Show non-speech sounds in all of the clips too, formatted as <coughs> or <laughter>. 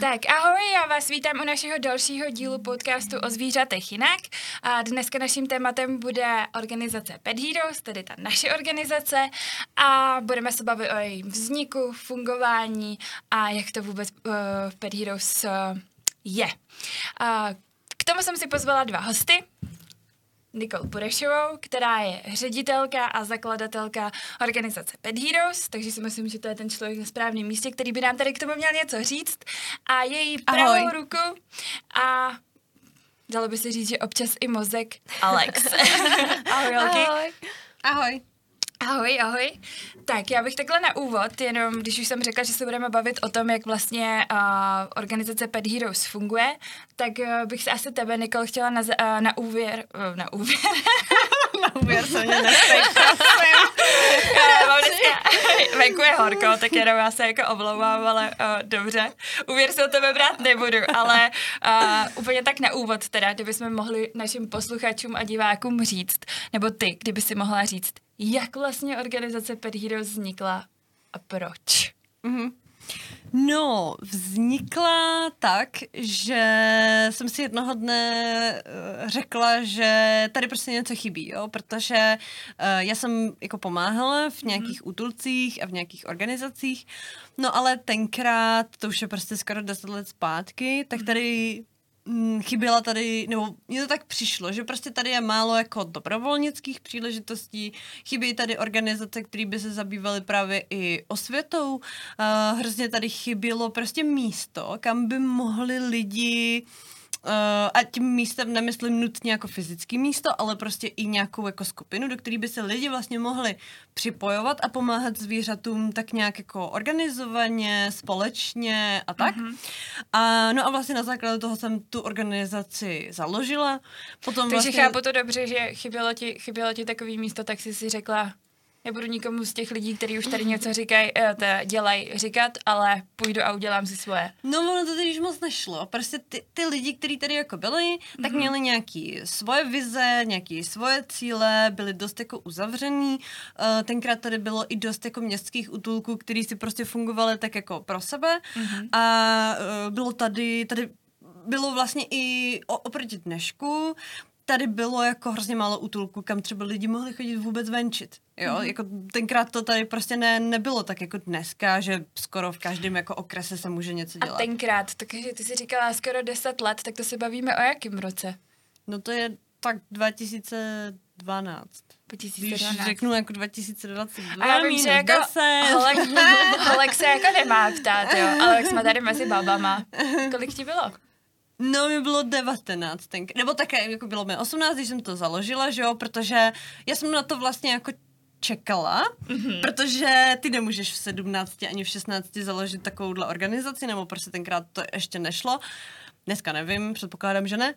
Tak ahoj, já vás vítám u našeho dalšího dílu podcastu o zvířatech jinak. A dneska naším tématem bude organizace Pet Heroes, tedy ta naše organizace a budeme se bavit o jejím vzniku, fungování a jak to vůbec uh, Pet Heroes uh, je. Uh, k tomu jsem si pozvala dva hosty. Nikol Burešovou, která je ředitelka a zakladatelka organizace Pet Heroes, takže si myslím, že to je ten člověk na správném místě, který by nám tady k tomu měl něco říct. A její pravou Ahoj. ruku a dalo by se říct, že občas i mozek Alex. <laughs> <laughs> Ahoj, Ahoj. Ahoj. Ahoj, ahoj. Tak já bych takhle na úvod, jenom když už jsem řekla, že se budeme bavit o tom, jak vlastně uh, organizace Pet Heroes funguje, tak uh, bych se asi tebe, Nikol, chtěla na, uh, na úvěr, uh, na úvěr. <laughs> na úvěr se mě <laughs> <laughs> Venku je horko, tak jenom já se jako omlouvám, ale uh, dobře. Úvěr se o tebe brát nebudu, ale uh, úplně tak na úvod teda, kdybychom mohli našim posluchačům a divákům říct, nebo ty, kdyby si mohla říct, jak vlastně organizace Pet Heroes vznikla a proč? Mm-hmm. No, vznikla tak, že jsem si jednoho dne uh, řekla, že tady prostě něco chybí, jo, protože uh, já jsem jako pomáhala v nějakých mm. útulcích a v nějakých organizacích, no ale tenkrát, to už je prostě skoro deset let zpátky, tak mhm. tady chyběla tady, nebo mně to tak přišlo, že prostě tady je málo jako dobrovolnických příležitostí, chybí tady organizace, které by se zabývaly právě i osvětou, uh, hrozně tady chybělo prostě místo, kam by mohli lidi uh, Uh, a tím místem nemyslím nutně jako fyzický místo, ale prostě i nějakou jako skupinu, do které by se lidi vlastně mohli připojovat a pomáhat zvířatům tak nějak jako organizovaně, společně a tak. Mm-hmm. A no a vlastně na základě toho jsem tu organizaci založila. Potom Takže vlastně... chápu to dobře, že chybělo ti, chybělo ti takový místo, tak jsi si řekla, Nebudu nikomu z těch lidí, kteří už tady něco říkají, eh, dělají říkat, ale půjdu a udělám si svoje. No ono to teď moc nešlo. Prostě ty, ty lidi, kteří tady jako byli, mm-hmm. tak mhm. měli nějaký svoje vize, nějaký svoje cíle, byli dost jako uzavřený. Uh, tenkrát tady bylo i dost jako městských útulků, který si prostě fungovaly tak jako pro sebe. Mm-hmm. A uh, bylo tady, tady bylo vlastně i oproti dnešku, tady bylo jako hrozně málo útulků, kam třeba lidi mohli chodit vůbec venčit. Jo, mm. jako tenkrát to tady prostě ne, nebylo tak jako dneska, že skoro v každém jako okrese se může něco dělat. A tenkrát, takže ty jsi říkala skoro 10 let, tak to se bavíme o jakém roce? No to je tak 2012. 2012. Když řeknu jako 2022, A já vím, že jako Holek <laughs> se jako nemá ptát, jo, ale jak jsme tady mezi babama. Kolik ti bylo? No, mi bylo 19, ten, nebo také, jako bylo mi 18, když jsem to založila, že jo, protože já jsem na to vlastně jako čekala, mm-hmm. protože ty nemůžeš v 17 ani v 16 založit takovouhle organizaci, nebo prostě tenkrát to ještě nešlo. Dneska nevím, předpokládám, že ne.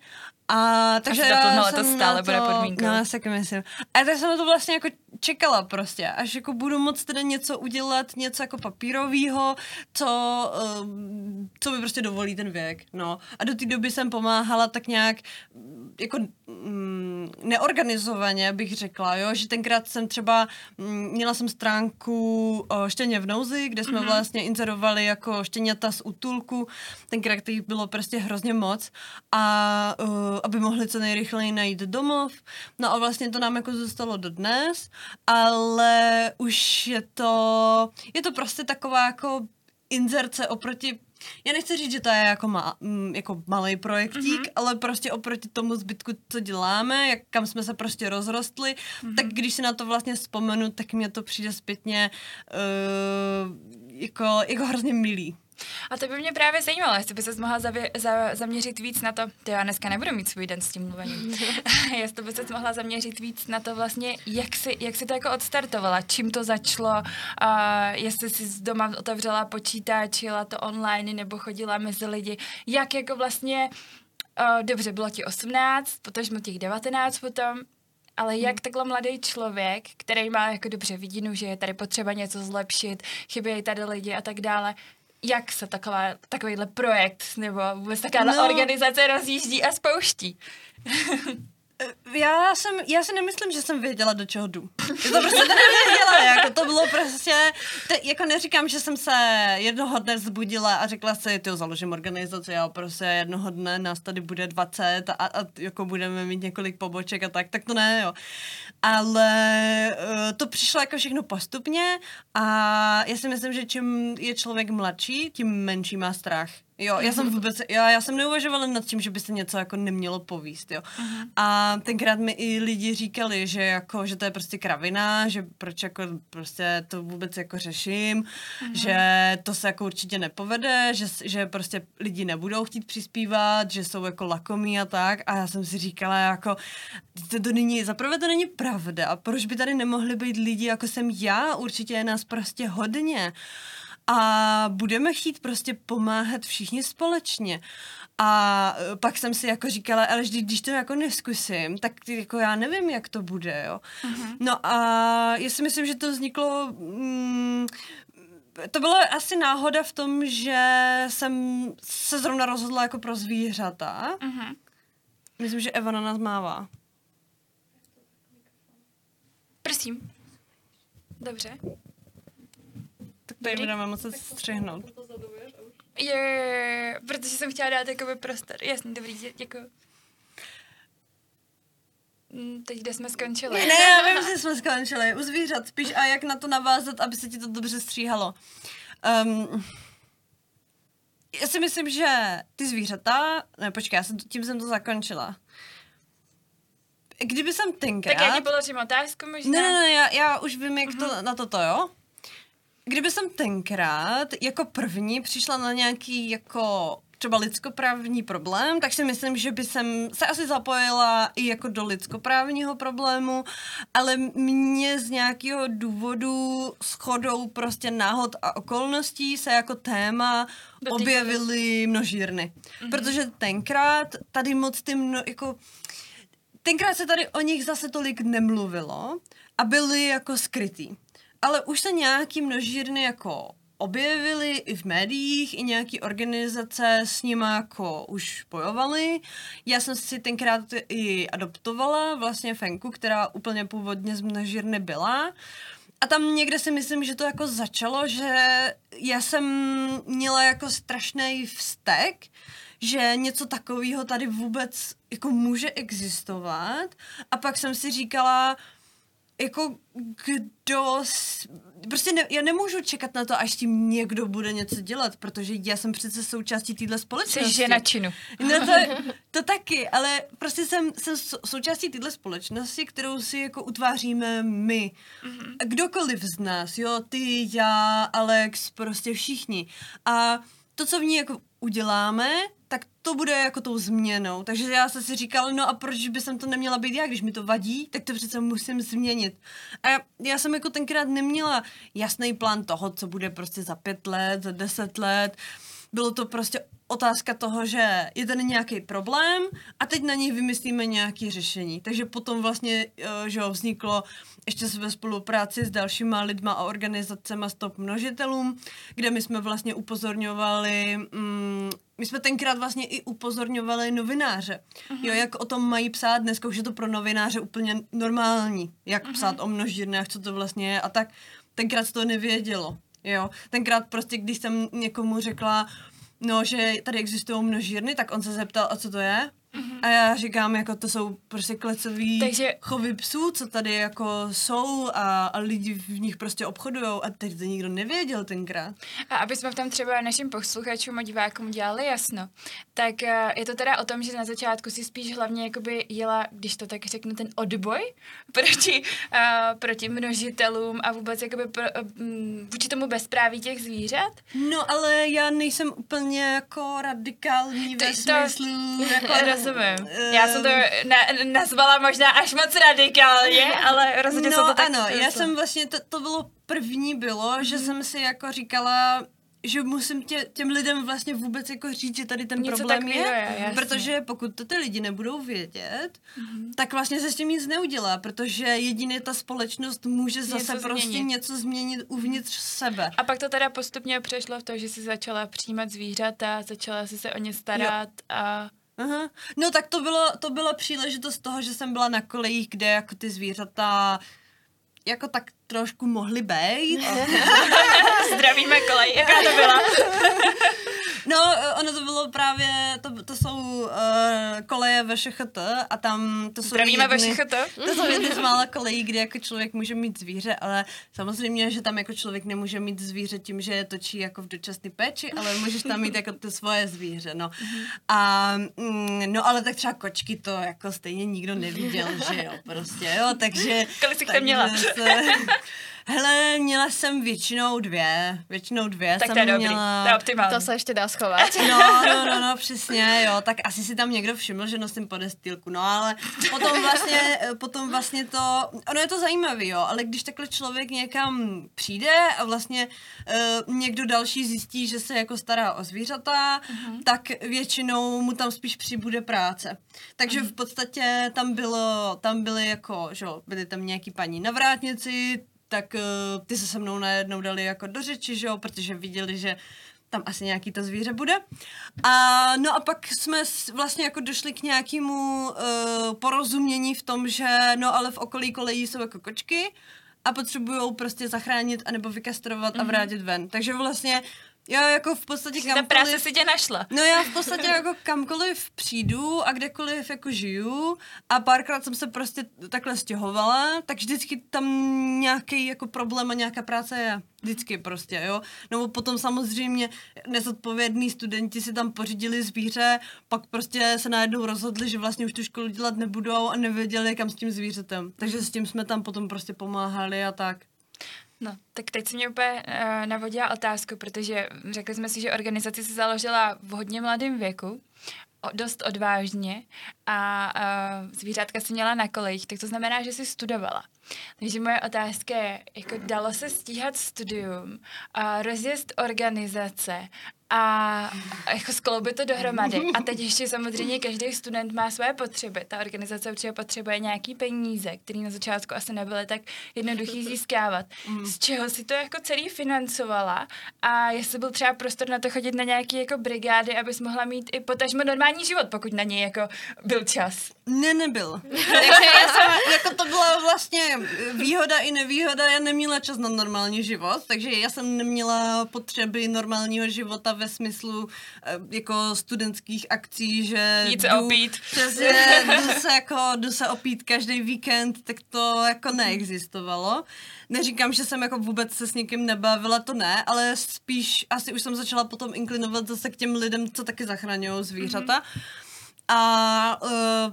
A takže Asi já to stále to, bude podmínkou. No, já si myslím. A tak jsem na to vlastně jako čekala prostě, až jako budu moct teda něco udělat, něco jako papírového, co, uh, co mi prostě dovolí ten věk, no. A do té doby jsem pomáhala tak nějak jako mm, neorganizovaně, bych řekla, jo, že tenkrát jsem třeba, mm, měla jsem stránku o štěně v nouzi, kde jsme mm-hmm. vlastně inzerovali jako štěňata z útulku, tenkrát těch bylo prostě hrozně moc a uh, aby mohli co nejrychleji najít domov, no a vlastně to nám jako zůstalo do dnes, ale už je to, je to prostě taková jako inzerce oproti já nechci říct, že to je jako, ma, mm, jako malý projektík, mm-hmm. ale prostě oproti tomu zbytku, co děláme, jak kam jsme se prostě rozrostli, mm-hmm. tak když si na to vlastně vzpomenu, tak mě to přijde zpětně uh, jako, jako hrozně milý. A to by mě právě zajímalo, jestli by se mohla zavě, za, zaměřit víc na to, to já dneska nebudu mít svůj den s tím mluvením, <laughs> jestli by se mohla zaměřit víc na to vlastně, jak si, jak si to jako odstartovala, čím to začalo, uh, jestli si z doma otevřela počítač, jela to online nebo chodila mezi lidi, jak jako vlastně, uh, dobře, bylo ti 18, potom těch 19 potom, ale jak hmm. takhle mladý člověk, který má jako dobře vidinu, že je tady potřeba něco zlepšit, chybějí tady lidi a tak dále, jak se taková, takovýhle projekt nebo vůbec taková no. organizace rozjíždí a spouští? <laughs> já jsem, já si nemyslím, že jsem věděla, do čeho jdu. To prostě to nevěděla, jako to bylo prostě, te, jako neříkám, že jsem se jednoho dne zbudila a řekla si, ty založím organizaci, já prostě jednoho dne nás tady bude 20 a, a jako budeme mít několik poboček a tak, tak to ne, jo. Ale uh, to přišlo jako všechno postupně a já si myslím, že čím je člověk mladší, tím menší má strach. Jo, já jsem vůbec, já, já jsem neuvažovala nad tím, že by se něco jako nemělo povíst, jo. Uh-huh. A tenkrát mi i lidi říkali, že jako, že to je prostě kravina, že proč jako prostě to vůbec jako řeším, uh-huh. že to se jako určitě nepovede, že, že prostě lidi nebudou chtít přispívat, že jsou jako lakomí a tak. A já jsem si říkala jako, to, to není, zaprvé to není pravda. Proč by tady nemohli být lidi, jako jsem já? Určitě je nás prostě hodně a budeme chtít prostě pomáhat všichni společně. A e, pak jsem si jako říkala, ale když, když to jako neskusím, tak jako já nevím, jak to bude, jo. Uh-huh. No a já si myslím, že to vzniklo... Mm, to bylo asi náhoda v tom, že jsem se zrovna rozhodla jako pro zvířata. Uh-huh. Myslím, že Eva na nás mává. Prosím. Dobře. Tady budeme muset střihnout. Je, je, protože jsem chtěla dát jakoby prostor. Jasně, dobrý, dě, děkuji. Mm, teď kde jsme skončili? Ne, já vím, <laughs> že jsme skončili. U zvířat spíš a jak na to navázat, aby se ti to dobře stříhalo. Um, já si myslím, že ty zvířata... Ne, počkej, já jsem, tím jsem to zakončila. Kdyby jsem tenkrát... Tak já ti položím otázku možná. Ne, ne, ne, já, já už vím, jak uh-huh. to, mhm. na toto, jo? Kdyby jsem tenkrát jako první přišla na nějaký jako třeba lidskoprávní problém, tak si myslím, že by jsem se asi zapojila i jako do lidskoprávního problému, ale mě z nějakého důvodu shodou prostě náhod a okolností se jako téma objevily množírny. Mm-hmm. Protože tenkrát tady moc ty mno, jako tenkrát se tady o nich zase tolik nemluvilo a byly jako skrytý ale už se nějaký množírny jako objevily i v médiích, i nějaký organizace s nimi jako už bojovaly. Já jsem si tenkrát i adoptovala vlastně Fenku, která úplně původně z množírny byla. A tam někde si myslím, že to jako začalo, že já jsem měla jako strašný vztek, že něco takového tady vůbec jako může existovat. A pak jsem si říkala, jako kdo, prostě ne, já nemůžu čekat na to, až tím někdo bude něco dělat, protože já jsem přece součástí téhle společnosti. Jsi žena činu. No to, <laughs> to taky, ale prostě jsem, jsem součástí téhle společnosti, kterou si jako utváříme my. Mm-hmm. Kdokoliv z nás, jo, ty, já, Alex, prostě všichni. A to, co v ní jako uděláme, tak to bude jako tou změnou. Takže já jsem si říkala, no a proč by jsem to neměla být já, když mi to vadí, tak to přece musím změnit. A já, já jsem jako tenkrát neměla jasný plán toho, co bude prostě za pět let, za deset let. Bylo to prostě otázka toho, že je ten nějaký problém a teď na něj vymyslíme nějaké řešení. Takže potom vlastně, eh, že vzniklo ještě ve spolupráci s dalšíma lidma a organizacemi Stop množitelům, kde my jsme vlastně upozorňovali, mm, my jsme tenkrát vlastně i upozorňovali novináře, uh-huh. jo, jak o tom mají psát, dneska už je to pro novináře úplně normální, jak uh-huh. psát o množírnách, co to vlastně je a tak, tenkrát to nevědělo, jo, tenkrát prostě, když jsem někomu řekla, no, že tady existují množírny, tak on se zeptal, a co to je? A já říkám, jako to jsou prostě klecový Takže... chovy psů, co tady jako jsou a, a lidi v nich prostě obchodujou a teď to nikdo nevěděl tenkrát. A aby jsme v tom třeba našim posluchačům a divákům dělali jasno, tak uh, je to teda o tom, že na začátku si spíš hlavně jakoby jela, když to tak řeknu, ten odboj <laughs> proti, uh, proti množitelům a vůbec jakoby pro, um, vůči tomu bezpráví těch zvířat. No ale já nejsem úplně jako radikální ve smyslu, to, <laughs> jako rozumím. Já jsem to na, nazvala možná až moc radikálně, ale rozhodně no, jsem to tak ano, já jsem vlastně, to, to bylo první bylo, mm-hmm. že jsem si jako říkala, že musím tě, těm lidem vlastně vůbec jako říct, že tady ten Něco problém je, je protože pokud to ty lidi nebudou vědět, mm-hmm. tak vlastně se s tím nic neudělá, protože jedině ta společnost může zase něco prostě změnit. něco změnit uvnitř sebe. A pak to teda postupně přešlo v to, že jsi začala přijímat zvířata, začala si se o ně starat jo. a Aha. No tak to bylo, to byla příležitost toho, že jsem byla na kolejích, kde jako ty zvířata jako tak trošku mohly být. <laughs> Zdravíme kolej, jaká to byla? <laughs> No, ono to bylo právě, to, to jsou uh, koleje VŠHT a tam to jsou Zdravíme jedny, VŠHT. To jsou jedny z mála kolejí, kde jako člověk může mít zvíře, ale samozřejmě, že tam jako člověk nemůže mít zvíře tím, že je točí jako v dočasné péči, ale můžeš tam mít jako to svoje zvíře, no. A, mm, no ale tak třeba kočky to jako stejně nikdo neviděl, že jo, prostě, jo, takže... Kolik jsi měla? Se, Hele, měla jsem většinou dvě, většinou dvě tak jsem to je dobrý, měla... to je optimální. To se ještě dá schovat. <laughs> No, no, no, no, přesně, jo, tak asi si tam někdo všiml, že nosím podestýlku, no ale potom vlastně, potom vlastně to, ono je to zajímavé, jo, ale když takhle člověk někam přijde a vlastně uh, někdo další zjistí, že se jako stará o zvířata, uh-huh. tak většinou mu tam spíš přibude práce. Takže uh-huh. v podstatě tam bylo, tam byly jako, že jo, byly tam nějaký paní na vrátnici, tak uh, ty se se mnou najednou dali jako do řeči, že jo, protože viděli, že tam asi nějaký to zvíře bude. A no a pak jsme vlastně jako došli k nějakému uh, porozumění v tom, že no ale v okolí kolejí jsou jako kočky a potřebují prostě zachránit anebo vykastrovat mm-hmm. a mhm. vrátit ven. Takže vlastně já jako v podstatě kamkoliv... Ta práce si tě našla. No já v podstatě jako kamkoliv přijdu a kdekoliv jako žiju a párkrát jsem se prostě takhle stěhovala, tak vždycky tam nějaký jako problém a nějaká práce je. Vždycky prostě, jo. No potom samozřejmě nezodpovědní studenti si tam pořídili zvíře, pak prostě se najednou rozhodli, že vlastně už tu školu dělat nebudou a nevěděli, kam s tím zvířetem. Takže s tím jsme tam potom prostě pomáhali a tak. No, tak teď si mě úplně uh, navodila otázku, protože řekli jsme si, že organizaci se založila v hodně mladém věku, o, dost odvážně a uh, zvířátka si měla na kolejích, tak to znamená, že jsi studovala. Takže moje otázka je, jako dalo se stíhat studium, a rozjezd organizace a jako skloubit to dohromady. A teď ještě samozřejmě každý student má své potřeby. Ta organizace určitě potřebuje nějaký peníze, které na začátku asi nebyly tak jednoduchý získávat. Mm. Z čeho si to jako celý financovala a jestli byl třeba prostor na to chodit na nějaké jako brigády, abys mohla mít i potažmo normální život, pokud na něj jako byl čas. Ne, nebyl. <laughs> Takže já jsem, jako to byla vlastně výhoda i nevýhoda, já neměla čas na normální život, takže já jsem neměla potřeby normálního života ve smyslu eh, jako studentských akcí, že Jít se opít. Přesně, <laughs> jdu se, jako, jdu se opít každý víkend, tak to jako neexistovalo. Neříkám, že jsem jako vůbec se s někým nebavila, to ne, ale spíš asi už jsem začala potom inklinovat zase k těm lidem, co taky zachraňují zvířata. Mm-hmm. A uh,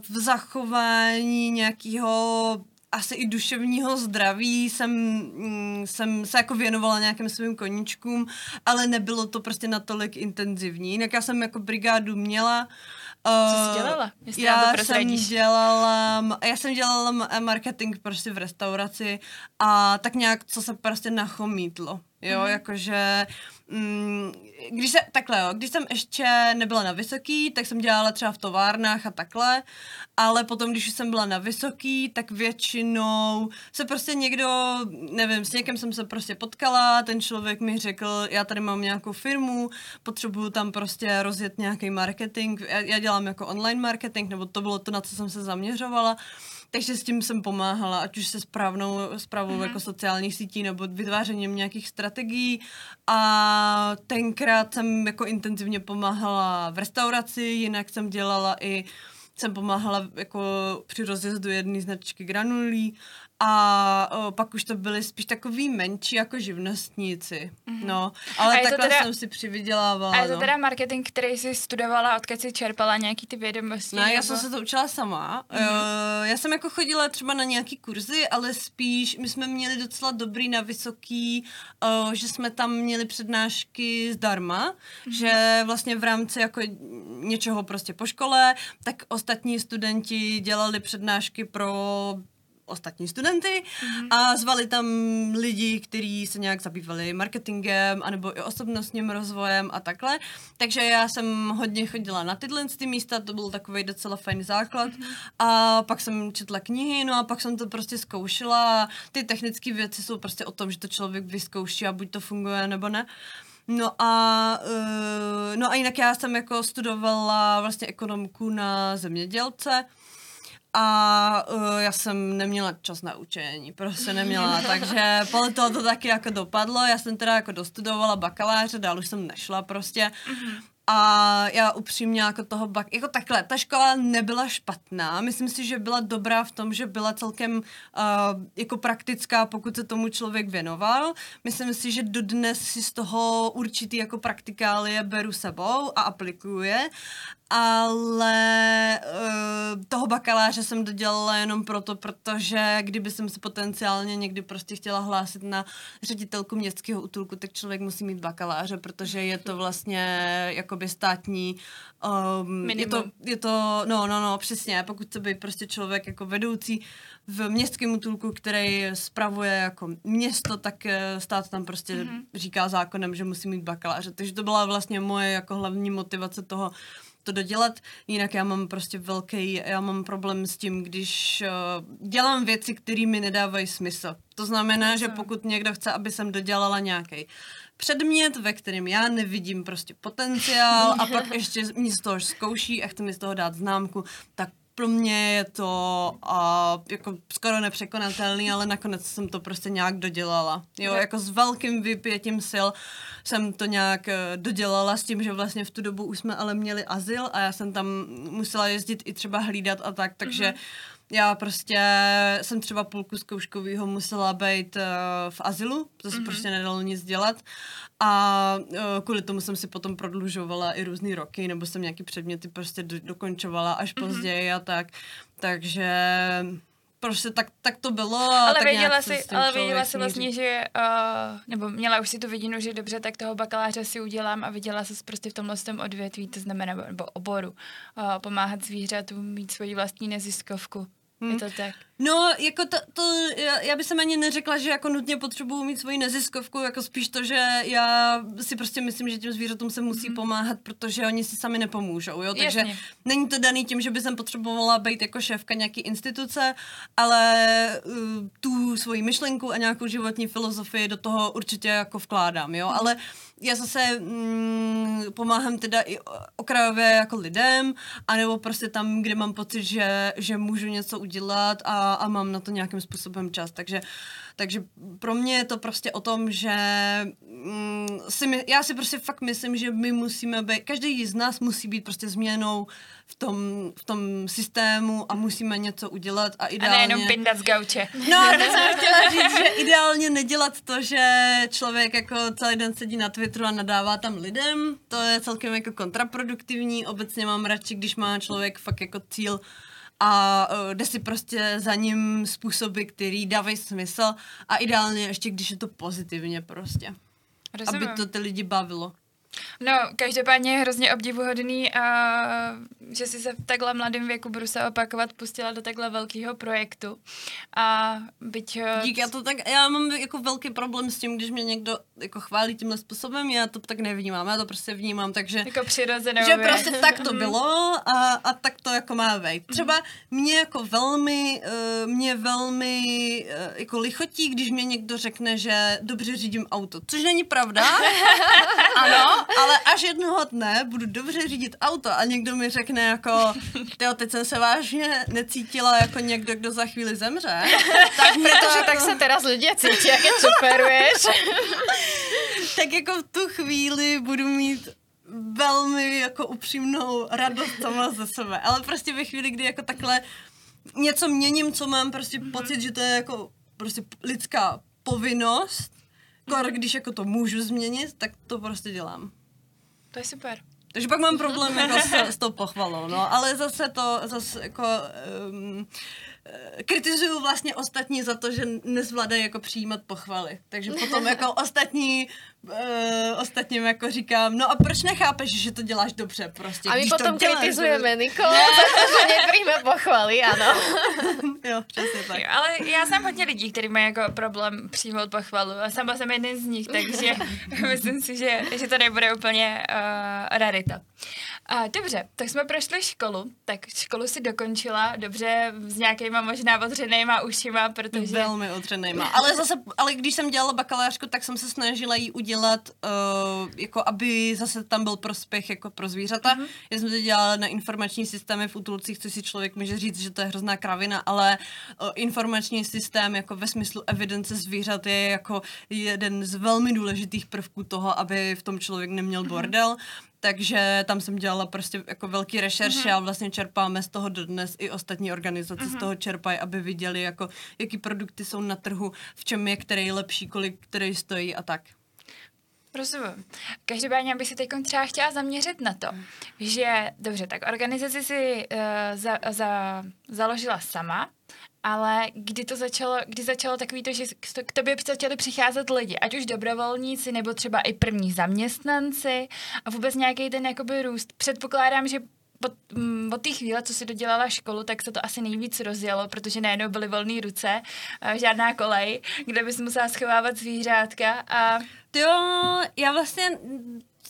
v zachování nějakého asi i duševního zdraví jsem, mm, jsem se jako věnovala nějakým svým koníčkům, ale nebylo to prostě natolik intenzivní. Jinak já jsem jako brigádu měla. Co jsi eh, dělala? Jestli já jsem dělala, já jsem dělala marketing prostě v restauraci a tak nějak, co se prostě nachomítlo. Jo, mm-hmm. jakože mm, když se, takhle jo, když jsem ještě nebyla na vysoký, tak jsem dělala třeba v továrnách a takhle, ale potom, když jsem byla na vysoký, tak většinou se prostě někdo, nevím, s někým jsem se prostě potkala, ten člověk mi řekl, já tady mám nějakou firmu, potřebuju tam prostě rozjet nějaký marketing, já, já dělám jako online marketing, nebo to bylo to, na co jsem se zaměřovala, takže s tím jsem pomáhala, ať už se správnou, správou mm-hmm. jako sociálních sítí nebo vytvářením nějakých strategií. A tenkrát jsem jako intenzivně pomáhala v restauraci, jinak jsem dělala i jsem pomáhala jako při rozjezdu jedné značky granulí a o, pak už to byly spíš takový menší jako živnostníci. Mm-hmm. No, ale takhle teda, jsem si přivydělávala. A je to no. teda marketing, který jsi studovala, odkud jsi čerpala nějaký ty vědomosti? No, nebo... já jsem se to učila sama. Mm-hmm. Uh, já jsem jako chodila třeba na nějaký kurzy, ale spíš my jsme měli docela dobrý na vysoký, uh, že jsme tam měli přednášky zdarma, mm-hmm. že vlastně v rámci jako něčeho prostě po škole, tak ostatní studenti dělali přednášky pro ostatní studenty mm-hmm. a zvali tam lidi, kteří se nějak zabývali marketingem anebo i osobnostním rozvojem a takhle. Takže já jsem hodně chodila na tyhle ty místa, to byl takový docela fajn základ mm-hmm. a pak jsem četla knihy, no a pak jsem to prostě zkoušela. Ty technické věci jsou prostě o tom, že to člověk vyzkouší a buď to funguje nebo ne. No a, uh, no a jinak já jsem jako studovala vlastně ekonomku na zemědělce, a uh, já jsem neměla čas na učení, prostě neměla, <laughs> takže podle toho to taky jako dopadlo, já jsem teda jako dostudovala bakaláře, dál už jsem nešla prostě, mm-hmm. A já upřímně jako toho bak, jako takhle, ta škola nebyla špatná, myslím si, že byla dobrá v tom, že byla celkem uh, jako praktická, pokud se tomu člověk věnoval. Myslím si, že dodnes si z toho určitý jako praktikálie beru sebou a aplikuje ale uh, toho bakaláře jsem dodělala jenom proto, protože kdyby jsem se potenciálně někdy prostě chtěla hlásit na ředitelku městského útulku, tak člověk musí mít bakaláře, protože je to vlastně jakoby státní um, je to, je to, no, no, no, přesně, pokud chce být prostě člověk jako vedoucí v městském útulku, který spravuje jako město, tak eh, stát tam prostě mm-hmm. říká zákonem, že musí mít bakaláře. Takže to byla vlastně moje jako hlavní motivace toho, to dodělat, jinak já mám prostě velký, já mám problém s tím, když uh, dělám věci, které mi nedávají smysl. To znamená, že pokud někdo chce, aby jsem dodělala nějaký předmět, ve kterém já nevidím prostě potenciál a pak ještě mi z toho zkouší a chce mi z toho dát známku, tak pro mě je to uh, jako skoro nepřekonatelný, ale nakonec jsem to prostě nějak dodělala. Jo, jako s velkým vypětím sil jsem to nějak uh, dodělala s tím, že vlastně v tu dobu už jsme ale měli azyl a já jsem tam musela jezdit i třeba hlídat a tak, takže mm-hmm já prostě jsem třeba půlku zkouškového musela být uh, v azylu, to se mm-hmm. prostě nedalo nic dělat a uh, kvůli tomu jsem si potom prodlužovala i různé roky, nebo jsem nějaký předměty prostě do, dokončovala až mm-hmm. později a tak, takže prostě tak, tak to bylo. ale tak věděla si, ale věděla si vlastně, že, uh, nebo měla už si tu vidinu, že dobře, tak toho bakaláře si udělám a viděla se prostě v tomhle tom odvětví, to znamená, nebo oboru, uh, pomáhat zvířatům, mít svoji vlastní neziskovku. Hmm. Je to tak. No, jako to, to já, já bych se ani neřekla, že jako nutně potřebuju mít svoji neziskovku, jako spíš to, že já si prostě myslím, že těm zvířatům se musí mm. pomáhat, protože oni si sami nepomůžou, jo, takže Jasně. není to daný tím, že by jsem potřebovala být jako šéfka nějaký instituce, ale uh, tu svoji myšlenku a nějakou životní filozofii do toho určitě jako vkládám, jo, mm. ale já zase mm, pomáhám teda i okrajově jako lidem, anebo prostě tam, kde mám pocit, že, že můžu něco udělat a a, mám na to nějakým způsobem čas. Takže, takže pro mě je to prostě o tom, že mm, si my, já si prostě fakt myslím, že my musíme být, každý z nás musí být prostě změnou v tom, v tom systému a musíme něco udělat a ideálně... A nejenom pindat z gauče. No, to <laughs> jsem chtěla říct, že ideálně nedělat to, že člověk jako celý den sedí na Twitteru a nadává tam lidem, to je celkem jako kontraproduktivní, obecně mám radši, když má člověk fakt jako cíl a uh, jde si prostě za ním způsoby, který dávají smysl a ideálně ještě, když je to pozitivně prostě. Rozumím. Aby to ty lidi bavilo. No, každopádně je hrozně obdivuhodný, a, že si se v takhle mladém věku, budu se opakovat, pustila do takhle velkého projektu. A byť... Eh, Dík, já to tak, já mám jako velký problém s tím, když mě někdo jako chválí tímhle způsobem, já to tak nevnímám, já to prostě vnímám, takže... Jako přirozenou Že prostě tak to <laughs> bylo a, a tak to jako má být. Třeba mě jako velmi, uh, mě velmi jako lichotí, když mě někdo řekne, že dobře řídím auto, což není pravda. <laughs> ano, ale až jednoho dne budu dobře řídit auto a někdo mi řekne jako, tyjo, teď jsem se vážně necítila jako někdo, kdo za chvíli zemře. <laughs> tak protože jako... tak se teraz lidé cítí, jak je superuješ. <laughs> tak jako v tu chvíli budu mít velmi jako upřímnou radost sama ze sebe. Ale prostě ve chvíli, kdy jako takhle něco měním, co mám prostě mm-hmm. pocit, že to je jako prostě lidská povinnost, kor, když jako to můžu změnit, tak to prostě dělám. To je super. Takže pak mám problém jako s, s tou pochvalou, no, ale zase to, zase jako um, kritizuju vlastně ostatní za to, že nezvládají jako přijímat pochvaly. Takže potom jako <laughs> ostatní uh, ostatním jako říkám, no a proč nechápeš, že to děláš dobře prostě, A my potom děláš, kritizujeme Niko za to, že nepřijme pochvaly, ano. <laughs> jo, přesně tak. Jo, ale já znám hodně lidí, kteří mají jako problém přijmout pochvalu a sama jsem jeden z nich, takže <laughs> myslím si, že, že to nebude úplně uh, rarita. A, dobře, tak jsme prošli školu, tak školu si dokončila, dobře, s nějakýma možná odřenýma ušima, protože... Velmi odřenýma. Ale zase, ale když jsem dělala bakalářku, tak jsem se snažila jí udělat, uh, jako aby zase tam byl prospěch jako pro zvířata. Mm-hmm. Já jsem to dělala na informační systémy v útulcích, což si člověk může říct, že to je hrozná kravina, ale uh, informační systém jako ve smyslu evidence zvířat je jako jeden z velmi důležitých prvků toho, aby v tom člověk neměl bordel. Mm-hmm. Takže tam jsem dělala prostě jako velký rešerše mm-hmm. a vlastně čerpáme z toho dodnes i ostatní organizace mm-hmm. z toho čerpají, aby viděli, jako, jaký produkty jsou na trhu, v čem je který lepší, kolik který stojí a tak. Rozumím. Každopádně bych se teď třeba chtěla zaměřit na to, že, dobře, tak organizaci si uh, za, za, založila sama, ale kdy to začalo, kdy začalo takový to, že k tobě začali přicházet lidi, ať už dobrovolníci, nebo třeba i první zaměstnanci a vůbec nějaký ten jakoby růst. Předpokládám, že od, mm, od té chvíle, co si dodělala školu, tak se to asi nejvíc rozjelo, protože najednou byly volné ruce, žádná kolej, kde bys musela schovávat zvířátka a... Jo, já vlastně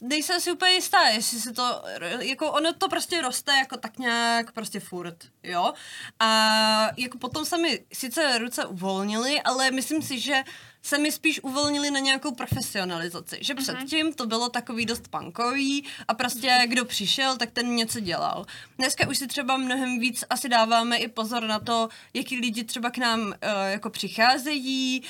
nejsem si úplně jistá, jestli se to, jako ono to prostě roste jako tak nějak prostě furt, jo. A jako potom se mi sice ruce uvolnily, ale myslím si, že se mi spíš uvolnili na nějakou profesionalizaci. Že uh-huh. předtím to bylo takový dost punkový a prostě kdo přišel, tak ten něco dělal. Dneska už si třeba mnohem víc asi dáváme i pozor na to, jaký lidi třeba k nám uh, jako přicházejí,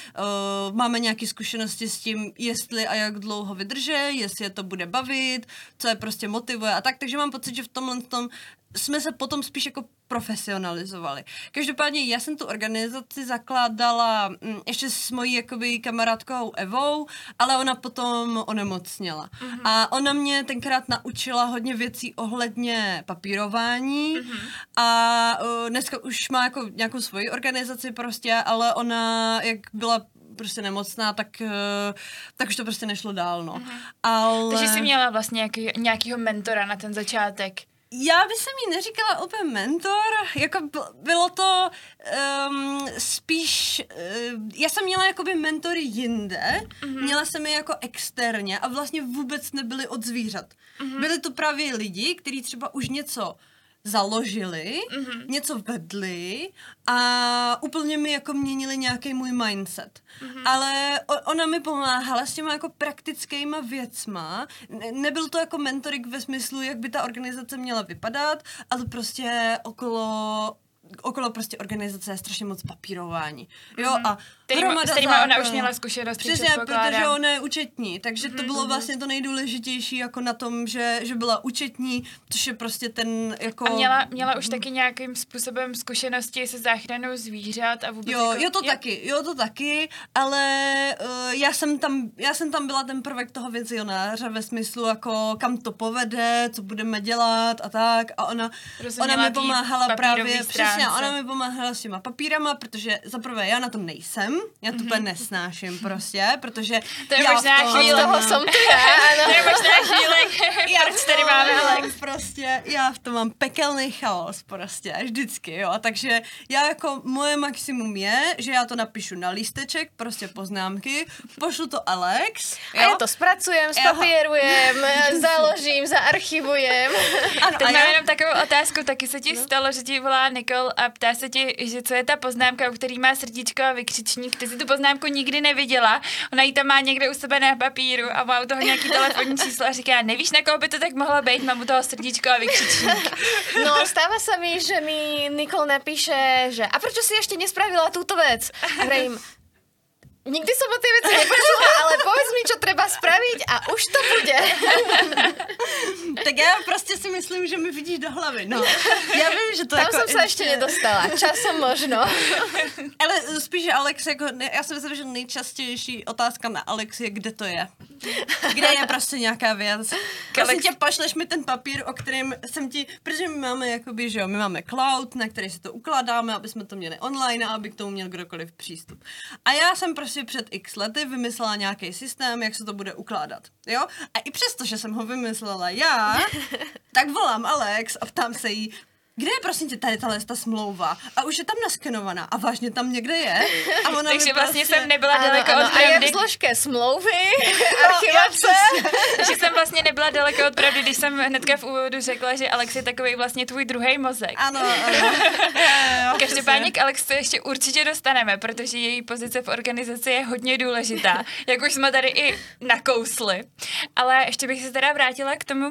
uh, máme nějaké zkušenosti s tím, jestli a jak dlouho vydrže, jestli je to bude bavit, co je prostě motivuje a tak. Takže mám pocit, že v tomhle tom jsme se potom spíš jako profesionalizovali. Každopádně já jsem tu organizaci zakládala mm, ještě s mojí jakoby kamarádkou Evou, ale ona potom onemocněla. Uh-huh. A ona mě tenkrát naučila hodně věcí ohledně papírování uh-huh. a uh, dneska už má jako nějakou svoji organizaci prostě, ale ona, jak byla prostě nemocná, tak, uh, tak už to prostě nešlo dál, no. Uh-huh. Ale... Takže jsi měla vlastně nějaký, nějakýho mentora na ten začátek já bych se mi neříkala úplně mentor, jako bylo to um, spíš, uh, já jsem měla jakoby mentory jinde, mm-hmm. měla jsem je jako externě a vlastně vůbec nebyly od zvířat. Mm-hmm. Byly to právě lidi, kteří třeba už něco založili, mm-hmm. něco vedli a úplně mi jako měnili nějaký můj mindset. Mm-hmm. Ale ona mi pomáhala s těma jako praktickýma věcma. Ne, nebyl to jako mentorik ve smyslu, jak by ta organizace měla vypadat, ale prostě okolo okolo prostě organizace je strašně moc papírování. Jo, mm-hmm. a Kterýma, hromada s kterýma ona už měla zkušenosti, Přesně, protože ona je účetní, takže mm-hmm. to bylo mhm. vlastně to nejdůležitější jako na tom, že, že byla účetní, což je prostě ten jako... A měla, měla už taky nějakým způsobem zkušenosti se záchranou zvířat a vůbec Jo, jako, jo to jo? taky, jo to taky, ale uh, já jsem tam, já jsem tam byla ten prvek toho vizionáře ve smyslu jako kam to povede, co budeme dělat a tak a ona, ona mi pomáhala právě, přesně, ona mi pomáhala s těma papírama, protože zaprvé já na to nejsem, já to mm-hmm. úplně nesnáším prostě, protože to je já možná chvíle, toho jsem ano. <laughs> to je možná chvíle, <laughs> já <laughs> proč tady máme Alex. Prostě, já v tom mám pekelný chaos prostě, vždycky, jo, takže já jako moje maximum je, že já to napíšu na lísteček, prostě poznámky, pošlu to Alex, jo. A já to zpracujem, spapírujem, založím, zaarchivujem. Ano, Teď mám já... jenom takovou otázku, taky se ti no. stalo, že ti volá Nikol a ptá se ti, že co je ta poznámka, u který má srdíčko a vykřičník ty jsi tu poznámku nikdy neviděla, ona ji tam má někde u sebe na papíru a má u toho nějaký telefonní číslo a říká, nevíš, na koho by to tak mohlo být, mám u toho srdíčko a vykřičník. No, stává se mi, že mi Nikol napíše, že a proč si ještě nespravila tuto věc? Nikdy som o tej veci nepočula, ale povedz mi, čo treba spraviť a už to bude. <laughs> tak já prostě si myslím, že mi vidíš do hlavy. No. Já vím, že to Tam jako jsem se ještě nedostala. Časom možno. <laughs> ale spíš, že Alex, jako, já si myslím, že nejčastější otázka na Alex je, kde to je. Kde je prostě nějaká věc. Prosím tě, pošleš mi ten papír, o kterém jsem ti, protože my máme jakoby, že jo, my máme cloud, na který si to ukládáme, aby jsme to měli online a aby k tomu měl kdokoliv přístup. A já jsem prostě si před x lety vymyslela nějaký systém, jak se to bude ukládat. Jo? A i přesto, že jsem ho vymyslela já, <laughs> tak volám Alex a ptám se jí, kde je prosím tě tady tahle ta smlouva? A už je tam naskenovaná a vážně tam někde je. A ona Takže vlastně prostě... jsem nebyla Ano, daleko ano, od a je v pravdy. zložke smlouvy, <laughs> Jo, archivace. Takže jsem vlastně nebyla daleko od pravdy, když jsem hnedka v úvodu řekla, že Alex je takový vlastně tvůj druhý mozek. Ano, ano. <laughs> Každopádně k Alex to ještě určitě dostaneme, protože její pozice v organizaci je hodně důležitá, jak už jsme tady i nakousli. Ale ještě bych se teda vrátila k tomu,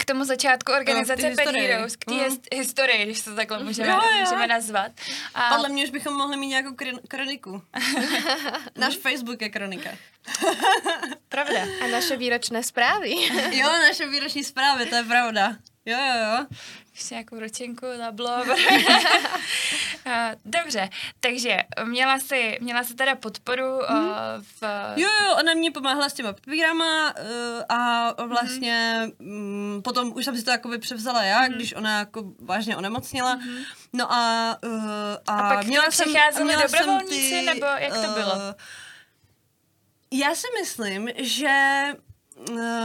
k tomu začátku organizace té Pet. Heroes, k té Mm. his- historii, když to takhle můžeme, Jo, jo. můžeme nazvat. A Podle mě už bychom mohli mít nějakou kroniku. <laughs> Náš Facebook je kronika. <laughs> pravda. A naše výročné zprávy. Jo, naše výroční zprávy, to je pravda. Jo, jo, jo. Ještě nějakou ročenku na blog. A, <laughs> Dobře, takže měla si, měla si teda podporu mm. v... Jo, jo, ona mě pomáhala s těma papírama uh, a vlastně mm, potom už jsem si to jakoby převzala já, když ona jako vážně onemocněla. No a, uh, a, A pak měla jsem, měla jsem dobrovolníci, nebo jak to bylo? já si myslím, že eh,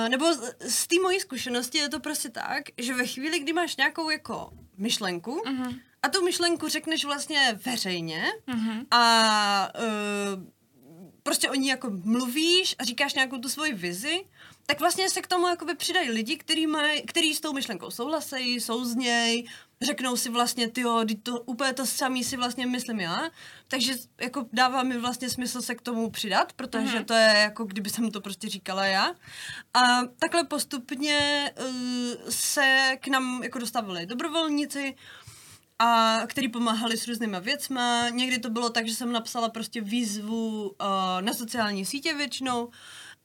nebo z, té mojí zkušenosti je to prostě tak, že ve chvíli, kdy máš nějakou jako myšlenku Mhm. a tu myšlenku řekneš vlastně veřejně Mhm. a uh, prostě o ní jako mluvíš a říkáš nějakou tu svoji vizi, tak vlastně se k tomu jakoby přidají lidi, který, maj, který s tou myšlenkou souhlasejí, jsou z něj, řeknou si vlastně, ty to úplně to samý si vlastně myslím já, takže jako dává mi vlastně smysl se k tomu přidat, protože Mhm. to je jako kdyby jsem to prostě říkala já. A takhle postupně uh, se k nám jako dostávali dobrovolníci, a který pomáhali s různýma věcma. Někdy to bylo tak, že jsem napsala prostě výzvu uh, na sociální sítě většinou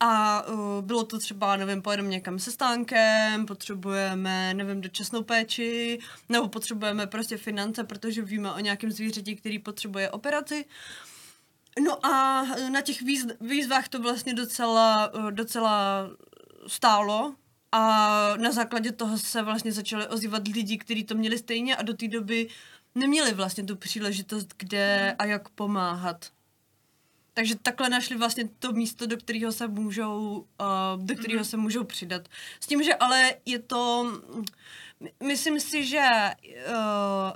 a uh, bylo to třeba, nevím, pojedeme někam se stánkem, potřebujeme, nevím, dočasnou péči, nebo potřebujeme prostě finance, protože víme o nějakém zvířeti, který potřebuje operaci. No a na těch výz, výzvách to vlastně docela, eh, docela stálo a na základě toho se vlastně začaly ozývat lidi, kteří to měli stejně a do té doby neměli vlastně tu příležitost, kde a jak pomáhat. Takže takhle našli vlastně to místo, do kterého se můžou, uh, do kterého se můžou přidat. S tím, že ale je to, my- myslím si, že uh,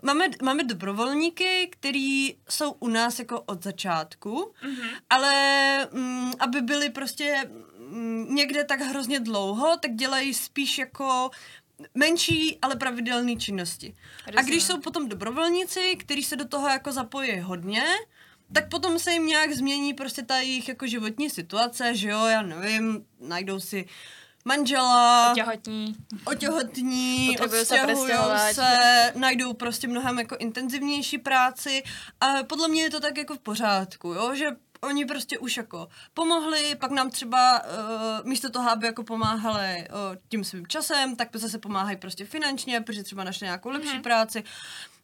máme, máme dobrovolníky, který jsou u nás jako od začátku, mm-hmm. ale mm, aby byli prostě mm, někde tak hrozně dlouho, tak dělají spíš jako menší, ale pravidelné činnosti. A Rozumím. když jsou potom dobrovolníci, kteří se do toho jako zapojí hodně, tak potom se jim nějak změní prostě ta jejich jako životní situace, že jo, já nevím, najdou si manžela, Těhotní. otěhotní, Potřebují se se, najdou prostě mnohem jako intenzivnější práci a podle mě je to tak jako v pořádku, jo, že oni prostě už jako pomohli, pak nám třeba uh, místo toho, aby jako pomáhali uh, tím svým časem, tak zase pomáhají prostě finančně, protože třeba našli nějakou lepší Mhm. práci.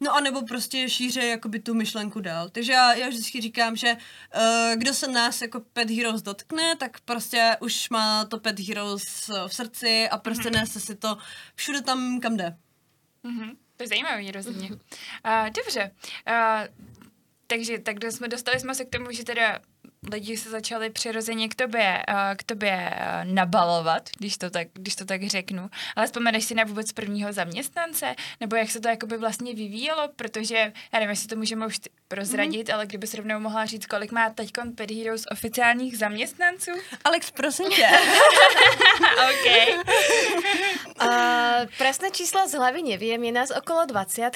No a nebo prostě šíře jakoby tu myšlenku dál. Takže já, já vždycky říkám, že uh, kdo se nás jako Pet Heroes dotkne, tak prostě už má to Pet Heroes v srdci a prostě Mhm. nese si to všude tam, kam jde. Mhm. To je zajímavý, rozhodně. Uh, <laughs> dobře. Uh, takže tak jsme, dostali jsme se k tomu, že teda lidi se začali přirozeně k tobě, uh, k tobě uh, nabalovat, když to, tak, když to tak řeknu. Ale vzpomeneš si na vůbec prvního zaměstnance? Nebo jak se to jakoby vlastně vyvíjelo? Protože, já nevím, jestli to můžeme už prozradit, ale kdyby se rovnou mohla říct, kolik má teď Pet Heroes oficiálních zaměstnanců? Alex, prosím tě. <laughs> OK. <laughs> Uh, presné čísla z hlavy neviem, je nás okolo 20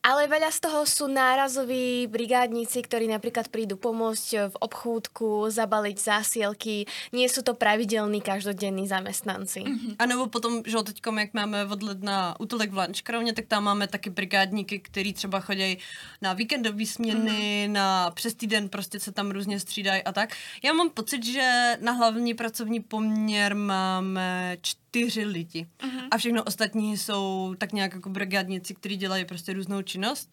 ale veľa z toho sú nárazoví brigádníci, ktorí napríklad prídu pomôcť v obchúdku, zabaliť zásielky. Nie sú to pravidelní každodenní zamestnanci. A nebo potom, že teďkom, jak máme od ledna útulek v Lančkrovně, tak tam máme taky brigádníky, který třeba chodí na víkendové směny, mm. na přes týden prostě se tam různě střídají a tak. Já mám pocit, že na hlavní pracovní poměr máme čtyři lidi. Mm. A všechno ostatní jsou tak nějak jako brigádníci, kteří dělají prostě různou činnost.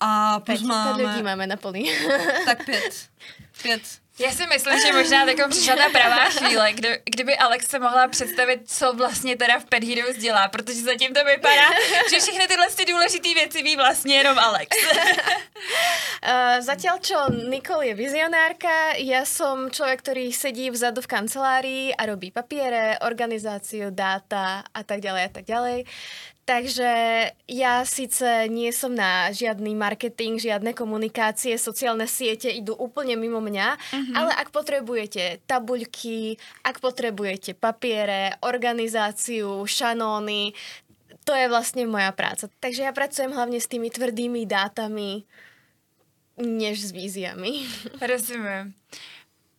A plus päť máme... ľudí máme na poli. Tak pět. <laughs> Pět. Já si myslím, že možná takovou přišla ta pravá chvíle, kdy, kdyby Alex se mohla představit, co vlastně teda v Pet Heroes dělá, protože zatím to vypadá, že všechny tyhle ty důležité věci ví vlastně jenom Alex. <laughs> Zatiaľ, čo Nikol je vizionárka, ja som človek, ktorý sedí vzadu v kancelárii a robí papiere, organizáciu, dáta a tak ďalej a tak ďalej. Takže ja síce nie som na žiadny marketing, žiadne komunikácie, sociálne siete idú úplne mimo mňa, mm-hmm. ale ak potrebujete tabuľky, ak potrebujete papiere, organizáciu, šanóny, to je vlastne moja práca. Takže ja pracujem hlavne s tými tvrdými dátami, než s víziami. <laughs> Rozumím.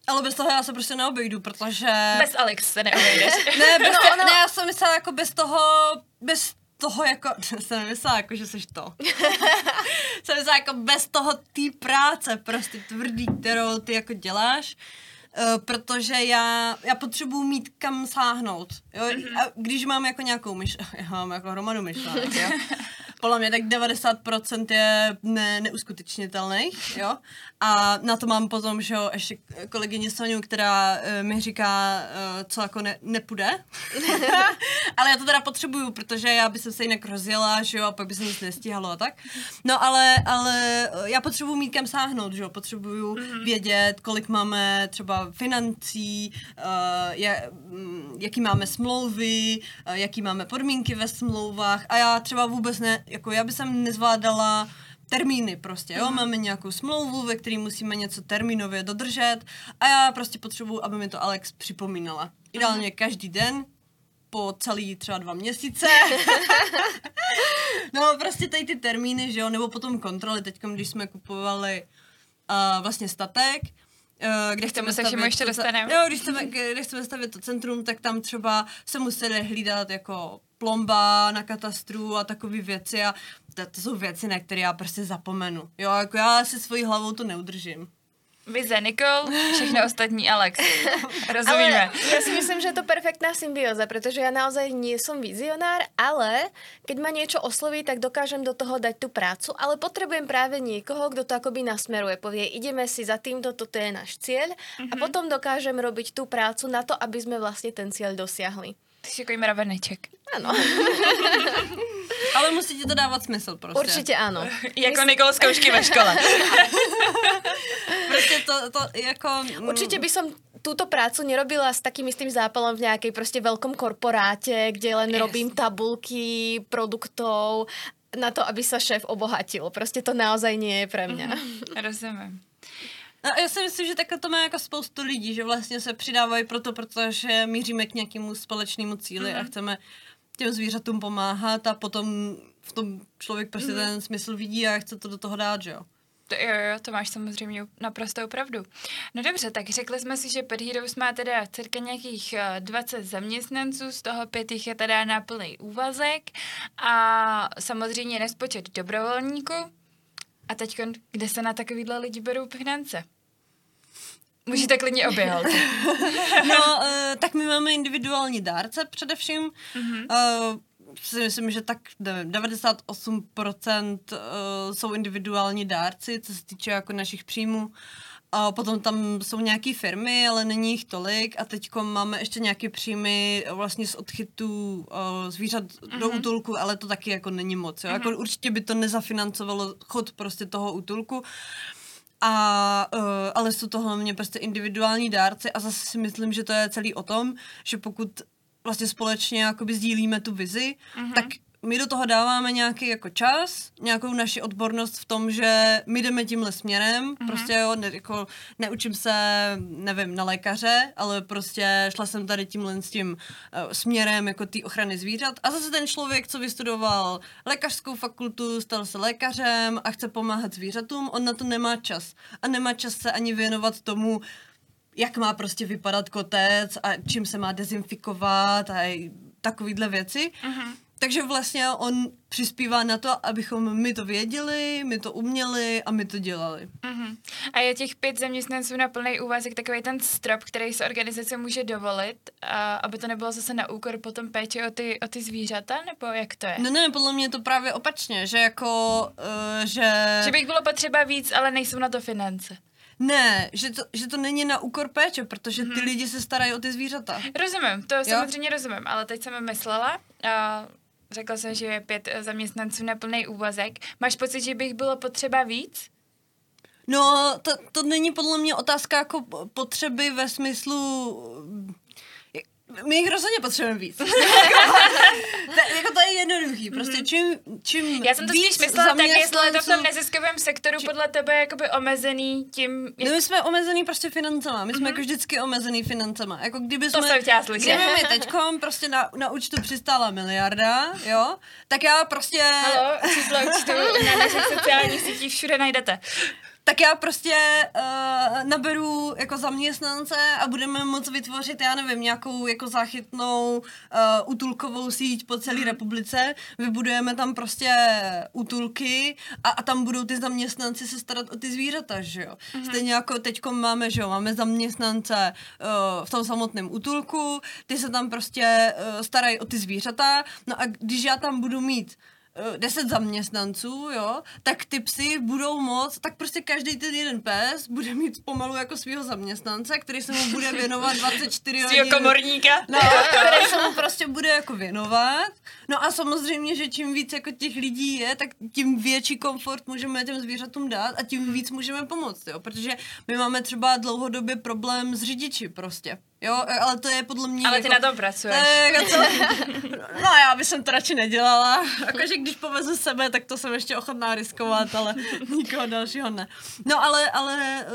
Ale bez toho já se prostě neobejdu, protože... Bez Alex se neobejdeš. Ne, <laughs> bez No, no, ono- ne, já jsem myslela jako bez toho, bez toho jako, <laughs> jsem myslela jako, že jsi to. <laughs> jsem myslela jako bez toho té práce prostě tvrdý, kterou ty jako děláš. Uh, protože já, já potřebuji mít kam sáhnout. Jo? Mm-hmm. A když mám jako nějakou myš, <laughs> já mám jako hromadu myšlenek, jo? Podle mě tak 90% je ne, neuskutečnitelných, jo. A na to mám potom, že jo, ještě kolegyně Soniu, která uh, mi říká, uh, co jako ne, nepůjde. <laughs> ale já to teda potřebuju, protože já bych se jinak rozjela, že jo, a pak by se nic nestíhalo a tak. No ale, ale eh, já potřebuju mít kam sáhnout, že jo, potřebuju mm-hmm. vědět, kolik máme třeba financí, uh, je, mm, jaký máme smlouvy, uh, jaký máme podmínky ve smlouvách a já třeba vůbec ne, jako já bych sem nezvládala termíny prostě, jo, máme nějakou smlouvu, ve které musíme něco termínově dodržet a já prostě potřebuju, aby mi to Alex připomínala. Ideálně každý den, po celý třeba dva měsíce. <laughs> no prostě tady ty termíny, že jo, nebo potom kontroly, teď když jsme kupovali uh, vlastně statek, uh, kde chceme se k čemu ještě to, dostaneme. Jo, když chceme, kde chceme stavět to centrum, tak tam třeba se museli hlídat jako plomba na katastru a takové věci a to, to jsou věci, na které já prostě zapomenu. Jo, jako já si svojí hlavou to neudržím. Vize Nikol, všechno <laughs> ostatní Alex. Rozumíme. Ale ja si myslím, že je to perfektná symbióza, pretože ja naozaj nie som vizionár, ale keď ma niečo osloví, tak dokážem do toho dať tú prácu, ale potrebujem práve niekoho, kto to akoby nasmeruje. Povie, ideme si za týmto, toto je náš cieľ a potom dokážem robiť tú prácu na to, aby sme vlastne ten cieľ dosiahli. Ty jsi jako mraveneček. Áno, <laughs> Ale musí ti to dávat smysl prostě. určite áno. <laughs> Jako Nikol zkoušky ve škole. <laughs> Prostě to, to jako... mm, Určite by som túto prácu nerobila s takým istým zápalom v nejakej proste veľkom korporáte, kde len Jasne. robím tabulky produktov na to, aby sa šéf obohatil. Proste to naozaj nie je pre mňa. Rozumím. No, já si myslím, že takhle to má jako spoustu lidí, že vlastně se přidávají proto, protože míříme k nějakému společnému cíli mm-hmm. a chceme těm zvířatům pomáhat a potom v tom člověk prostě mm-hmm. ten smysl vidí a chce to do toho dát, že jo. To, jo, jo, to máš samozřejmě naprostou pravdu. No dobře, tak řekli jsme si, že Pet Heroes má teda cirka nějakých eh, 20 zaměstnanců, z toho pět jich je teda na plný úvazek a samozřejmě nespočet dobrovolníků. A teď, kde se na takovýhle lidi berou finance? Můžete klidně oběhat. <laughs> No, uh, tak my máme individuální dárce především. Mm-hmm. Uh, si myslím, že tak nevím, 98% uh, jsou individuální dárci, co se týče jako našich příjmů. A potom tam jsou nějaké firmy, ale není jich tolik. A teď máme ještě nějaké příjmy vlastně z odchytů uh, zvířat mm-hmm. do útulku, ale to taky jako není moc. Jo? Mm-hmm. Jako určitě by to nezafinancovalo chod prostě toho útulku. A, uh, ale jsou to hlavně prostě individuální dárci a zase si myslím, že to je celý o tom, že pokud vlastně společně jakoby sdílíme tu vizi, mm-hmm. tak my do toho dáváme nějaký jako čas, nějakou naši odbornost v tom, že my jdeme tímhle směrem, mm-hmm. prostě jo, ne, jako neučím se, nevím, na lékaře, ale prostě šla jsem tady tímhle s tím uh, směrem jako té ochrany zvířat a zase ten člověk, co vystudoval lékařskou fakultu, stal se lékařem a chce pomáhat zvířatům, on na to nemá čas a nemá čas se ani věnovat tomu, jak má prostě vypadat kotec a čím se má dezinfikovat a takovýhle věci. Mm-hmm. Takže vlastně on přispívá na to, abychom my to věděli, my to uměli a my to dělali. Uh-huh. A je těch pět zaměstnanců na plný úvazek takový ten strop, který se organizace může dovolit, a aby to nebylo zase na úkor potom péče o ty, o ty zvířata, nebo jak to je? No ne, podle mě je to právě opačně, že jako, uh, že... Že bych bylo potřeba víc, ale nejsou na to finance. Ne, že to, že to není na úkor péče, protože ty hmm. lidi se starají o ty zvířata. Rozumím, to jo? samozřejmě rozumím, ale teď jsem myslela, a řekla jsem, že je pět zaměstnanců na plný úvazek. Máš pocit, že bych bylo potřeba víc? No, to, to není podle mě otázka jako potřeby ve smyslu My jich rozhodně potřebujeme víc. <laughs> to, jako to je jednoduchý. Prostě čím, čím Já jsem to víc spíš myslela tak, jestli je to v tom neziskovém sektoru podle tebe jakoby omezený tím... No my jsme omezený prostě financema, my jsme jako vždycky omezený financema. Jako kdyby Mhm. To jsme, jsem chtěla slyšet. Kdyby mi teďkom prostě na, na účtu přistála miliarda, jo, tak já prostě... Halo, číslo účtu na našich sociálních sítích všude najdete. Tak já prostě uh, naberu jako zaměstnance a budeme moct vytvořit, já nevím, nějakou jako záchytnou uh, útulkovou síť po celé republice. Vybudujeme tam prostě útulky a, a tam budou ty zaměstnanci se starat o ty zvířata, že jo. Mm-hmm. Stejně jako teďko máme, že jo, máme zaměstnance uh, v tom samotném útulku, ty se tam prostě uh, starají o ty zvířata, no a když já tam budu mít eh, 10 zaměstnanců, jo, tak ty psy budou moc, tak prostě každý ten jeden pes bude mít pomalu jako svého zaměstnance, který se mu bude věnovat 24 <laughs> Svýho hodin. komorníka. No, který se mu prostě bude jako věnovat. No a samozřejmě, že čím víc jako těch lidí je, tak tím větší komfort můžeme těm zvířatům dát a tím víc můžeme pomoct, jo. Protože my máme třeba dlouhodobě problém s řidiči prostě. Jo, ale to je podle mě... Ale jako, ty na tom pracuješ. To je jako co, <laughs> no já bych to radši nedělala. Jakože když povezu sebe, tak to jsem ještě ochotná riskovat, ale <laughs> nikoho dalšího ne. No ale, ale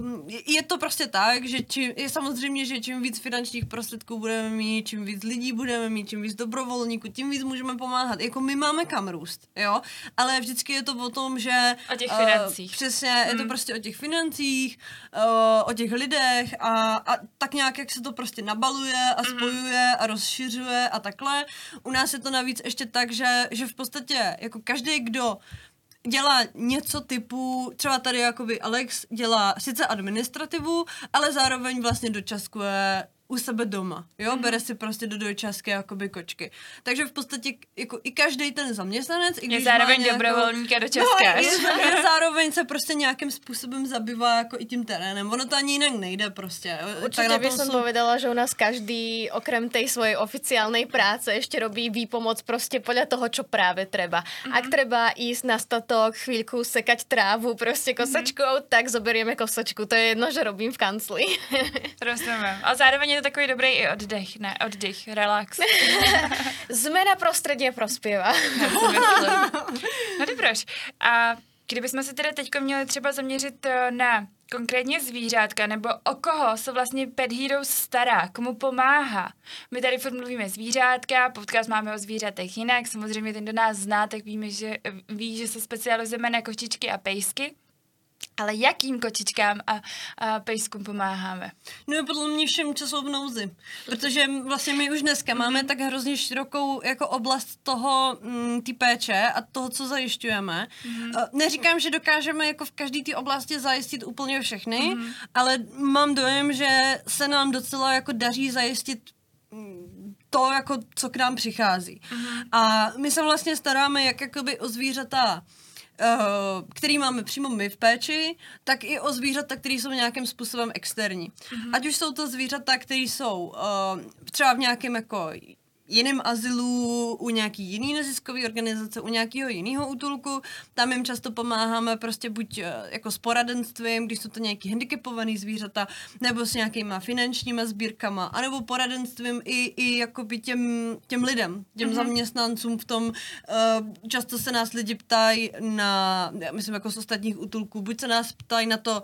um, je to prostě tak, že čím, je samozřejmě, že čím víc finančních prostředků budeme mít, čím víc lidí budeme mít, čím víc dobrovolníků, tím víc můžeme pomáhat. Jako my máme kam růst, jo, ale vždycky je to o tom, že... O těch eh, financích. přesně, je to Mm. prostě o těch financích, uh, o těch lidech a, a tak nějak, jak se to prostě nabaluje a spojuje a rozšiřuje a takhle. U nás je to navíc ještě tak, že, že v podstatě jako každý, kdo dělá něco typu, třeba tady jakoby Alex dělá sice administrativu, ale zároveň vlastně dočaskuje u sebe doma, jo, mm-hmm. bere si prostě do dojčasky jakoby kočky. Takže v podstatě jako i každý ten zaměstnanec, i Je když zároveň má nějakou- dobrovolník a do No, Česka. je, zároveň se prostě nějakým způsobem zabývá jako i tím terénem. Ono to ani jinak nejde prostě. Určite na by tom som jsou- povedala, že u nás každý okrem tej svojej oficiálnej práce ešte robí výpomoc proste podľa toho, čo práve treba. Mhm. Ak treba ísť na statok, chvíľku sekať trávu proste kosačkou, tak zoberieme kosačku. To je jedno, že robím v kancli. <laughs> Rozumím. A zároveň je to takový dobrý i oddech, ne? Oddych, relax. <laughs> Prospieva. Já si myslím. No dobroš. A kdybychom se teda teď měli třeba zaměřit eh, na konkrétně zvířátka, nebo o koho se vlastně Pet Heroes stará, komu pomáhá. My tady furt mluvíme zvířátka, podcast máme o zvířatech jinak, samozřejmě ten, kdo nás zná, tak víme, že, ví, že se specializujeme na kočičky a pejsky. Ale jakým kočičkám a, a pejskům pomáháme? No je podle mě všem, co jsou v nouzi. Protože vlastně my už dneska máme tak hrozně širokou jako oblast toho, mm, ty péče a toho, co zajišťujeme. Mm-hmm. Neříkám, že dokážeme jako v každé té oblasti zajistit úplně všechny, mm-hmm. ale mám dojem, že se nám docela jako daří zajistit mm, to, jako, co k nám přichází. Mm-hmm. A my se vlastně staráme jak jakoby o zvířata který máme přímo my v péči, tak i o zvířata, které jsou nějakým způsobem externí. Mm-hmm. Ať už jsou to zvířata, které jsou uh, třeba v nějakém jako jiném azylu, u nějaký jiný neziskové organizace, u nějakého jiného útulku. Tam jim často pomáháme prostě buď eh, jako s poradenstvím, když jsou to nějaký handicapovaný zvířata, nebo s nějakýma finančníma sbírkama, anebo poradenstvím i, i jakoby těm, těm lidem, těm mm-hmm. zaměstnancům v tom, uh, často se nás lidi ptají na, myslím jako z ostatních útulků, buď se nás ptají na to,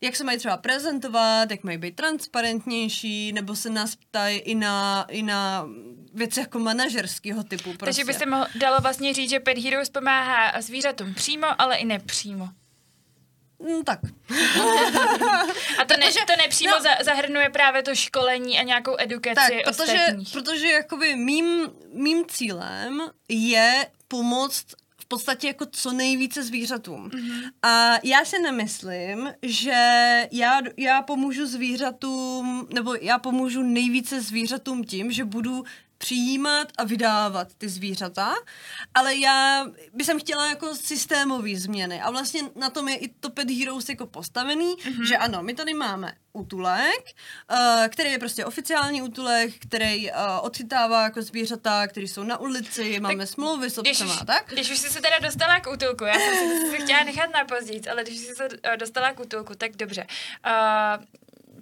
jak se mají třeba prezentovat, jak mají být transparentnější, nebo se nás ptají i na, i na věci jako manažerského typu. Prostě. Takže by se mohlo, dalo vlastně říct, že Pet Heroes pomáhá zvířatům přímo, ale i nepřímo. Mm, tak. <laughs> A to, ne, to nepřímo no, za, zahrnuje právě to školení a nějakou edukaci tak, protože, ostatních. protože jakoby mým, mým cílem je pomoct v podstatě jako co nejvíce zvířatům. Mm-hmm. A já si nemyslím, že já, já pomůžu zvířatům, nebo já pomůžu nejvíce zvířatům tím, že budu přijímat a vydávat ty zvířata, ale já bych chtěla jako systémové změny a vlastně na tom je i to Pet Heroes jako postavený, mm-hmm. že ano, my tady máme útulek, uh, který je prostě oficiální útulek, který uh, odchytává jako zvířata, kteří jsou na ulici, máme tak, smlouvy s obcema tak. Když už jsi se teda dostala k útulku, já jsem si, chtěla nechat na později, ale když jsi se uh, dostala k útulku, tak dobře. Uh,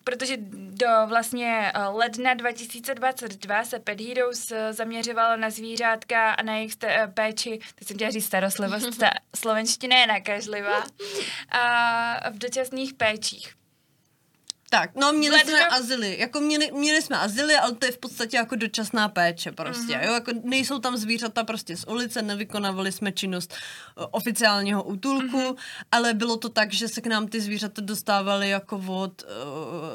protože do vlastně eh, ledna 2022 se Pet Heroes zaměřovalo na zvířátka a na jejich eh, péči, teď jsem chtěla říct starostlivost, <laughs> ta slovenština je nakažlivá, a v dočasných péčích. Tak, no měli Ledno- jsme azyly, jako měli, měli jsme azyly, ale to je v podstatě jako dočasná péče prostě, Mhm. jo, jako nejsou tam zvířata prostě z ulice, nevykonávali jsme činnost uh, oficiálního útulku, Mhm. ale bylo to tak, že se k nám ty zvířata dostávaly jako od,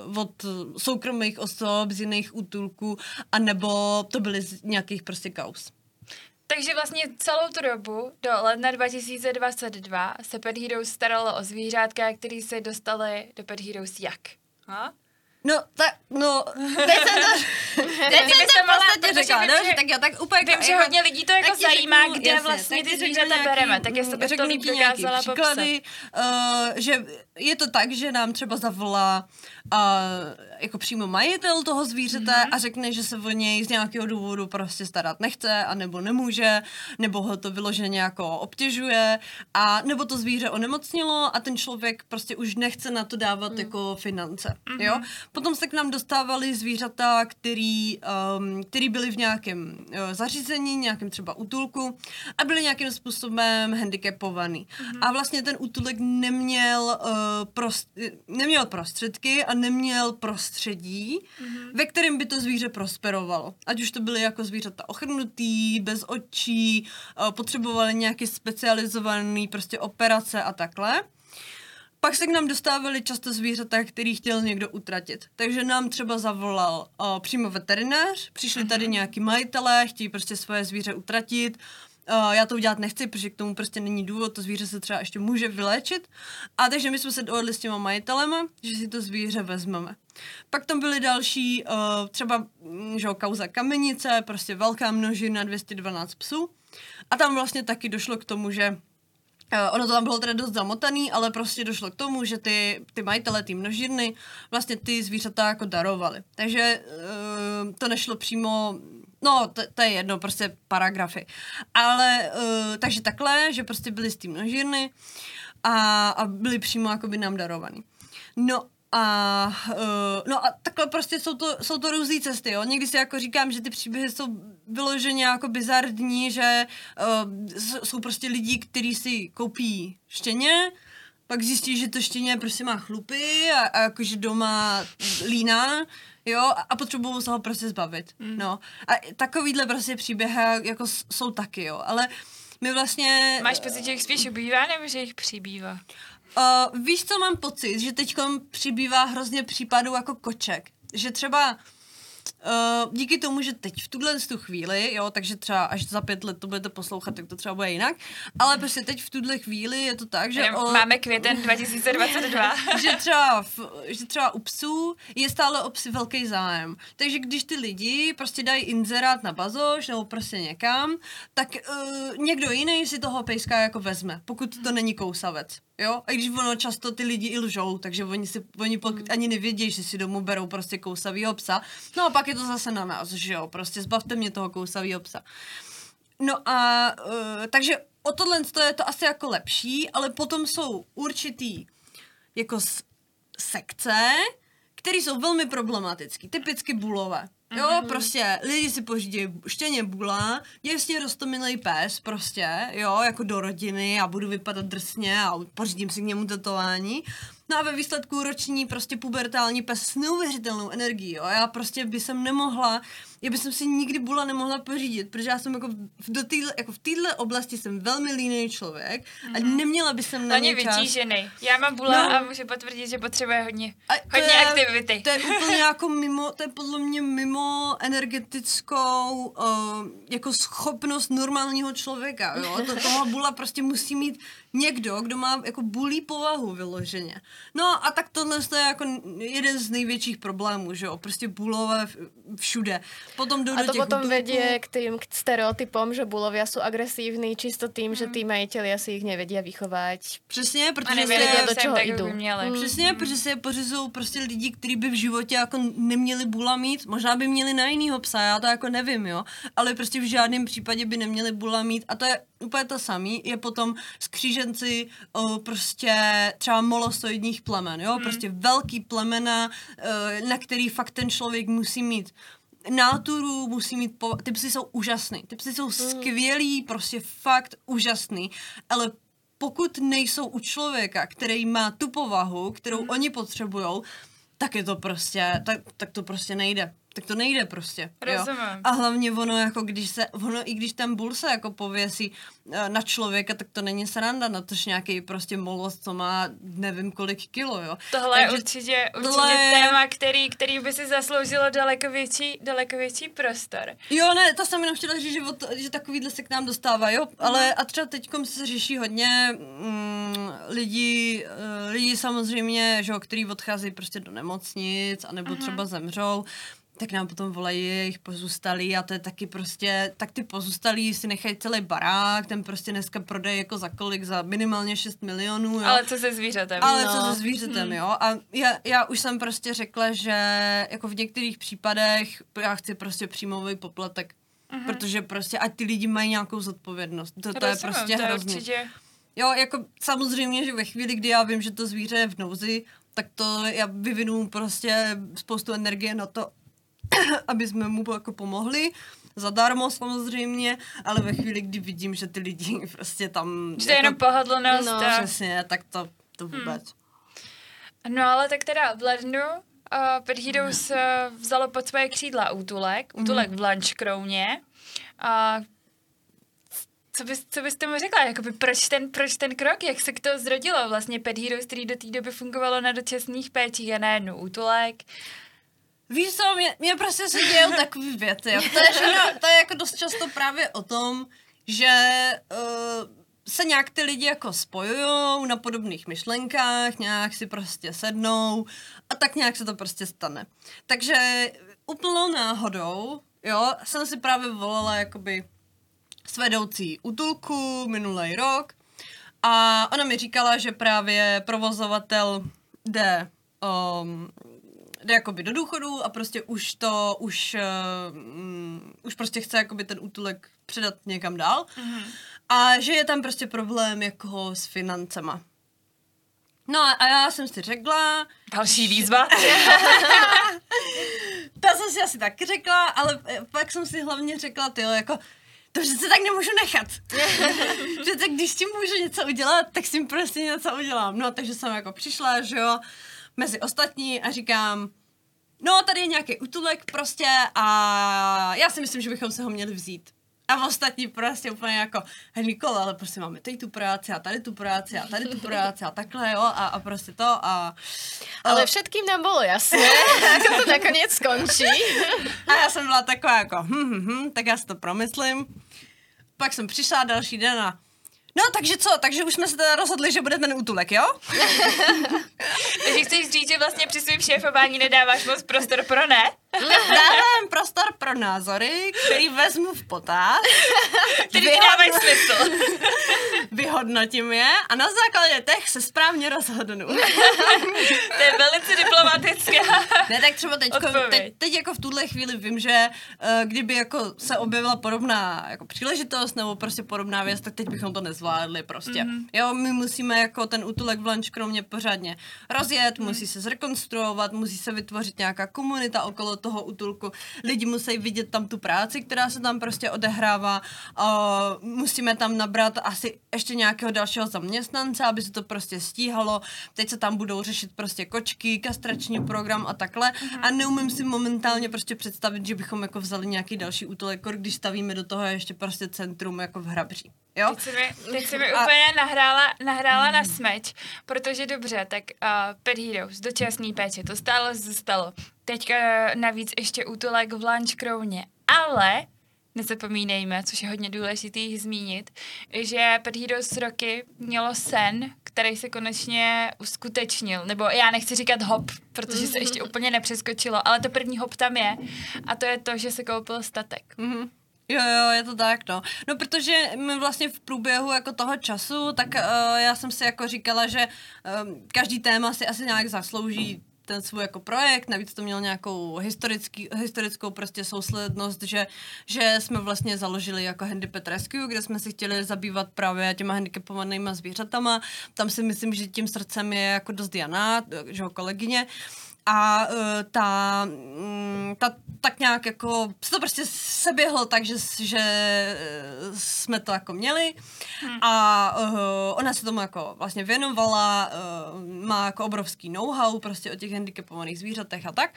uh, od soukromých osob z jiných útulků, anebo to byly z nějakých prostě kaus. Takže vlastně celou tu dobu do ledna 2022 se Pet Heroes staralo o zvířátka, který se dostali do Pet Heroes jak? No, tak, no, Teď jsem to... <laughs> Teď jsem to v podstatě řekla, dobře, že- tak jo, tak úplně... Vím, že jako- hodně lidí to jako zajímá, řeknu, kde jasně, vlastně ty zvířata bereme, tak jestli bys to líp dokázala popsat. příklady, uh, že je to tak, že nám třeba zavolá uh, jako přímo majitel toho zvířete Mhm. mm-hmm. a řekne, že se o něj z nějakého důvodu prostě starat nechce a nebo nemůže, nebo ho to vyloženě jako obtěžuje a nebo to zvíře onemocnilo a ten člověk prostě už nechce na to dávat mm. jako finance, Mhm. mm-hmm. jo. Potom se k nám dostávali zvířata, který, um, který byli v nějakém uh, zařízení, nějakém třeba útulku a byli nějakým způsobem handicapovaný. Mm-hmm. A vlastně ten útulek neměl, uh, prost, neměl prostředky a neměl prostředí, mm-hmm. ve kterém by to zvíře prosperovalo. Ať už to byly jako zvířata ochrnutý, bez očí, uh, potřebovali nějaký specializovaný prostě operace a takhle. Pak se k nám dostávali často zvířata, který chtěl někdo utratit. Takže nám třeba zavolal uh, přímo veterinář, přišli tady nějaký majitelé, chtějí prostě svoje zvíře utratit. Uh, já to udělat nechci, protože k tomu prostě není důvod, to zvíře se třeba ještě může vyléčit. A takže my jsme se dohodli s těma majitelema, že si to zvíře vezmeme. Pak tam byly další, uh, třeba mm, že kauza kamenice, prostě velká množina, 212 psů. A tam vlastně taky došlo k tomu, že Uh, ono to tam bylo teda dost zamotaný, ale prostě došlo k tomu, že ty, ty majitele, ty množírny, vlastně ty zvířata jako darovali. Takže uh, to nešlo přímo, no to, to je jedno, prostě paragrafy. Ale, uh, takže takhle, že prostě byli z té množírny a, a byli přímo jakoby nám darovaný. No a, uh, no a takhle prostě jsou to, jsou to různé cesty, jo. Někdy si jako říkám, že ty příběhy jsou vyloženě jako bizardní, že uh, s- jsou prostě lidi, kteří si koupí štěně, pak zjistí, že to štěně prostě má chlupy a, a jakože doma líná, jo, a, potřebují se ho prostě zbavit, mm. no. A takovýhle prostě příběhy jako jsou taky, jo, ale my vlastně... Máš pocit, že jich spíš ubývá, nebo že jich přibývá? Uh, víš, co mám pocit? Že teď přibývá hrozně případů jako koček. Že třeba Uh, díky tomu, že teď v tuhle tu chvíli, jo, takže třeba až za pět let to budete poslouchat, tak to třeba bude jinak, ale prostě teď v tuhle chvíli je to tak, že... o- Máme květen <laughs> 2022. že třeba, v, že třeba u psů je stále o psy velký zájem. Takže když ty lidi prostě dají inzerát na bazoš nebo prostě někam, tak uh, někdo jiný si toho pejska jako vezme, pokud to není kousavec. Jo? A když ono často ty lidi i lžou, takže oni, si, oni pokud ani nevědí, že si domů berou prostě kousavýho psa. No a pak je to zase na nás, že jo, prostě zbavte mě toho kousavýho psa. No a uh, takže o tohle to je to asi jako lepší, ale potom jsou určitý jako sekce, které jsou velmi problematické, typicky bulové. Jo, mm-hmm. prostě lidi si pořídí štěně bula, děsně rostomilý pes prostě, jo, jako do rodiny a budu vypadat drsně a pořídím si k němu tetování. No a ve výsledku roční prostě pubertální pes s neuvěřitelnou energií, jo. Já prostě by jsem nemohla, já bych si nikdy bula nemohla pořídit, protože já jsem jako v, do týhle, jako v téhle oblasti jsem velmi líný člověk a neměla by jsem na Hodně ně čas. vytížený. Já mám bula No. a můžu potvrdit, že potřebuje hodně, A to hodně je- aktivity. To je úplně <laughs> jako mimo, to je podle mě mimo energetickou uh, jako schopnost normálního člověka, jo. To, <laughs> toho bula prostě musí mít někdo, kdo má jako bulí povahu vyloženě. No a tak tohle je jako jeden z největších problémů, že jo. Prostě bulové všude. Potom jdou A do to potom útulků. vedie k tým k stereotypom, že bulovia sú agresívni čisto tým, že tí majiteľia si ich nevedia vychovať. Přesně, protože nevěděli, do do čeho tak, jdu. by měli. Přesně, protože se je pořizují prostě lidi, kteří by v životě jako neměli bula mít, možná by měli na jinýho psa, já to jako nevím, jo, ale prostě v žádném případě by neměli bula mít a to je úplně to samý, je potom z kříženci o, prostě třeba molostoidních plemen, jo, prostě velký plemena, na který fakt ten člověk musí mít náturu, musí mít, po... ty psy jsou úžasný, ty psy jsou skvělý, prostě fakt úžasný, ale pokud nejsou u člověka, který má tu povahu, kterou oni potřebujou, tak je to prostě, tak, tak to prostě nejde. Tak to nejde prostě. Jo? Rozumím. A hlavně ono, jako když se, ono, i když ten bůl se jako pověsí eh, na člověka, tak to není sranda, na tož nějaký prostě molost, co má nevím kolik kilo, jo. Tohle je Takže určitě, určitě tohle je- téma, který, který by si zasloužilo daleko větší, daleko větší prostor. Jo, ne, to jsem jenom chtěla říct, že, od, že takovýhle se k nám dostává, jo, ale a třeba teď se řeší hodně mm, lidí, eh, lidi samozřejmě, že jo, který odchází prostě do nemocnic, anebo třeba zemřou, tak nám potom volají jejich pozůstalí a to je taky prostě, tak ty pozůstalí si nechají celý barák, ten prostě dneska prodají jako za kolik, za minimálně 6 milionů, jo. Ale co se zvířetem? Ale No. co se zvířetem, jo? A já, já už jsem prostě řekla, že jako v některých případech já chci prostě příjmový poplatek. Protože prostě, ať ty lidi mají nějakou zodpovědnost. To, to je prostě to je hrozný. určitě... Jo, jako samozřejmě, že ve chvíli, kdy já vím, že to zvíře je v nouzi, tak to já vyvinu prostě spoustu energie na to, <coughs> aby jsme mu jako pomohli. Zadarmo samozřejmě, ale ve chvíli, kdy vidím, že ty lidi <laughs> prostě tam... Že to je jenom pohodlnost. No, a... Přesně, tak to, to vůbec. No ale tak teda v lednu uh, Pet Heroes uh, vzalo pod svoje křídla útulek, útulek v Lunchcrowně. A co bys, co bys tomu řekla? Jakoby proč, ten, proč ten krok? Jak se k to zrodilo vlastně Pet Heroes, který do té doby fungovalo na dočasných péčích a najednou útulek? Víš co, mě, mě prostě se dějou takový věci. jo. To je, všechno, to je jako dost často právě o tom, že uh, se nějak ty lidi jako spojují na podobných myšlenkách, nějak si prostě sednou a tak nějak se to prostě stane. Takže úplnou náhodou, jo, jsem si právě volala jakoby s vedoucí útulku minulý rok a ona mi říkala, že právě provozovatel jde, um, jde jakoby do důchodu a prostě už to, už, uh, um, už prostě chce jakoby ten útulek předat někam dál mm-hmm. a že je tam prostě problém jako s financema. No a- a já jsem si řekla, Další výzva. <laughs> to jsem si asi taky řekla, ale eh, pak jsem si hlavně řekla, ty jako, to přece tak nemůžu nechat. <laughs> Přece když s tím můžu něco udělat, tak s tím prostě něco udělám. No, takže jsem jako přišla, že jo, mezi ostatní a říkám, no, tady je nějaký útulek prostě a já si myslím, že bychom se ho měli vzít. A ostatní prostě úplně jako, hej Nikola, ale prostě máme tady tu práci a tady tu práci a tady tu práci a takhle, jo, a, a prostě to a... Ale všetkým nám bolo jasné, <laughs> <laughs> ako to nakoniec skončí. A já jsem byla taková jako, hm, hm, hm, tak já si to promyslím. Pak jsem přišla další den a No, takže co? Takže už jsme se teda rozhodli, že bude ten útulek, jo? <laughs> Takže chceš říct, že vlastně při svém šéfování nedáváš moc prostor pro ne? Dávám prostor pro názory, který vezmu v potaz, Který dávají smysl. <laughs> vyhodnotím je a na základě těch se správně rozhodnu. To je velice diplomatická. Ne, tak třeba teď, Odpověď. teď, teď jako v tuhle chvíli vím, že uh, kdyby jako se objevila podobná jako příležitost nebo prostě podobná věc, tak teď bychom to nezvládli prostě. Mhm. Mm-hmm. Jo, my musíme jako ten útulek v Lunch kromě pořádně rozjet, mm-hmm. musí se zrekonstruovat, musí se vytvořit nějaká komunita okolo toho útulku. Lidi musí vidět tam tu práci, která se tam prostě odehrává. Uh, musíme tam nabrat asi ještě nějakého dalšího zaměstnance, aby se to prostě stíhalo. Teď se tam budou řešit prostě kočky, kastrační program a takhle. Mhm. A neumím si momentálně prostě představit, že bychom jako vzali nějaký další útulek, jako když stavíme do toho ještě prostě centrum jako v Hrabří. Jo? Teď se mi, teď se mi A- úplně nahrála, nahrála na smeč, protože dobře, tak uh, Pet Heroes, dočasný péče, to stále zůstalo. Teďka navíc ještě útulek v Lunch Crowně, ale nezapomínejme, což je hodně důležitý zmínit, že Pet Heroes roky mělo sen, který se konečně uskutečnil, nebo já nechci říkat hop, protože se ještě úplně nepřeskočilo, ale to první hop tam je a to je to, že se koupil statek. Mhm. Jo, jo, je to tak, no. No, protože my vlastně v průběhu jako toho času, tak uh, já jsem si jako říkala, že um, každý téma si asi nějak zaslouží ten svůj jako projekt, navíc to měl nějakou historický, historickou prostě souslednost, že, že jsme vlastně založili jako Handicap Rescue, kde jsme si chtěli zabývat právě těma handicapovanými zvířatama. Tam si myslím, že tím srdcem je jako dost Jana, že ho kolegyně a uh, ta, mm, ta tak nějak jako se to prostě seběhlo tak, že, že uh, jsme to jako měli hmm. a uh, ona se tomu jako vlastně věnovala, uh, má jako obrovský know-how prostě o těch handicapovaných zvířatech a tak.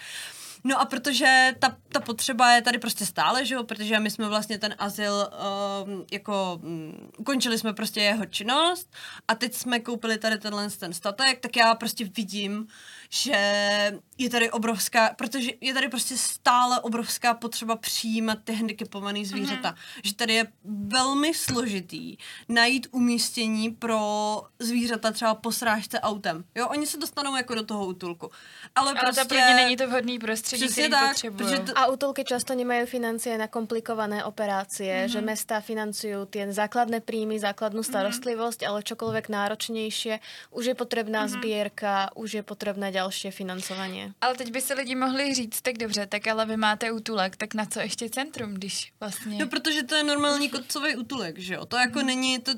No a protože ta, ta potřeba je tady prostě stále, že jo, protože my jsme vlastně ten azyl uh, jako um, ukončili jsme prostě jeho činnost a teď jsme koupili tady tenhle ten statek, tak já prostě vidím, že je tady obrovská, protože je tady prostě stále obrovská potřeba přijímat ty handicapované zvířata. Mm-hmm. Že tady je velmi složitý najít umístění pro zvířata třeba po srážce autem. Jo, oni se dostanou jako do toho útulku. Ale, Ale prostě... to pro ně není to vhodný prostředí, který tak, potřebují. protože to- A útulky často nemajú financie na komplikované operácie, mm-hmm. že mesta financujú tie základné príjmy, základnú starostlivosť, ale čokoľvek náročnejšie, už je potrebná mm-hmm. zbierka, už je potrebné ďalšie financovanie. Ale teď by si lidi mohli říct, tak dobře, tak ale vy máte útulek, tak na co ještě centrum, když vlastně... No, protože to je normální kotcový útulek, že jo? To jako mm. není, to,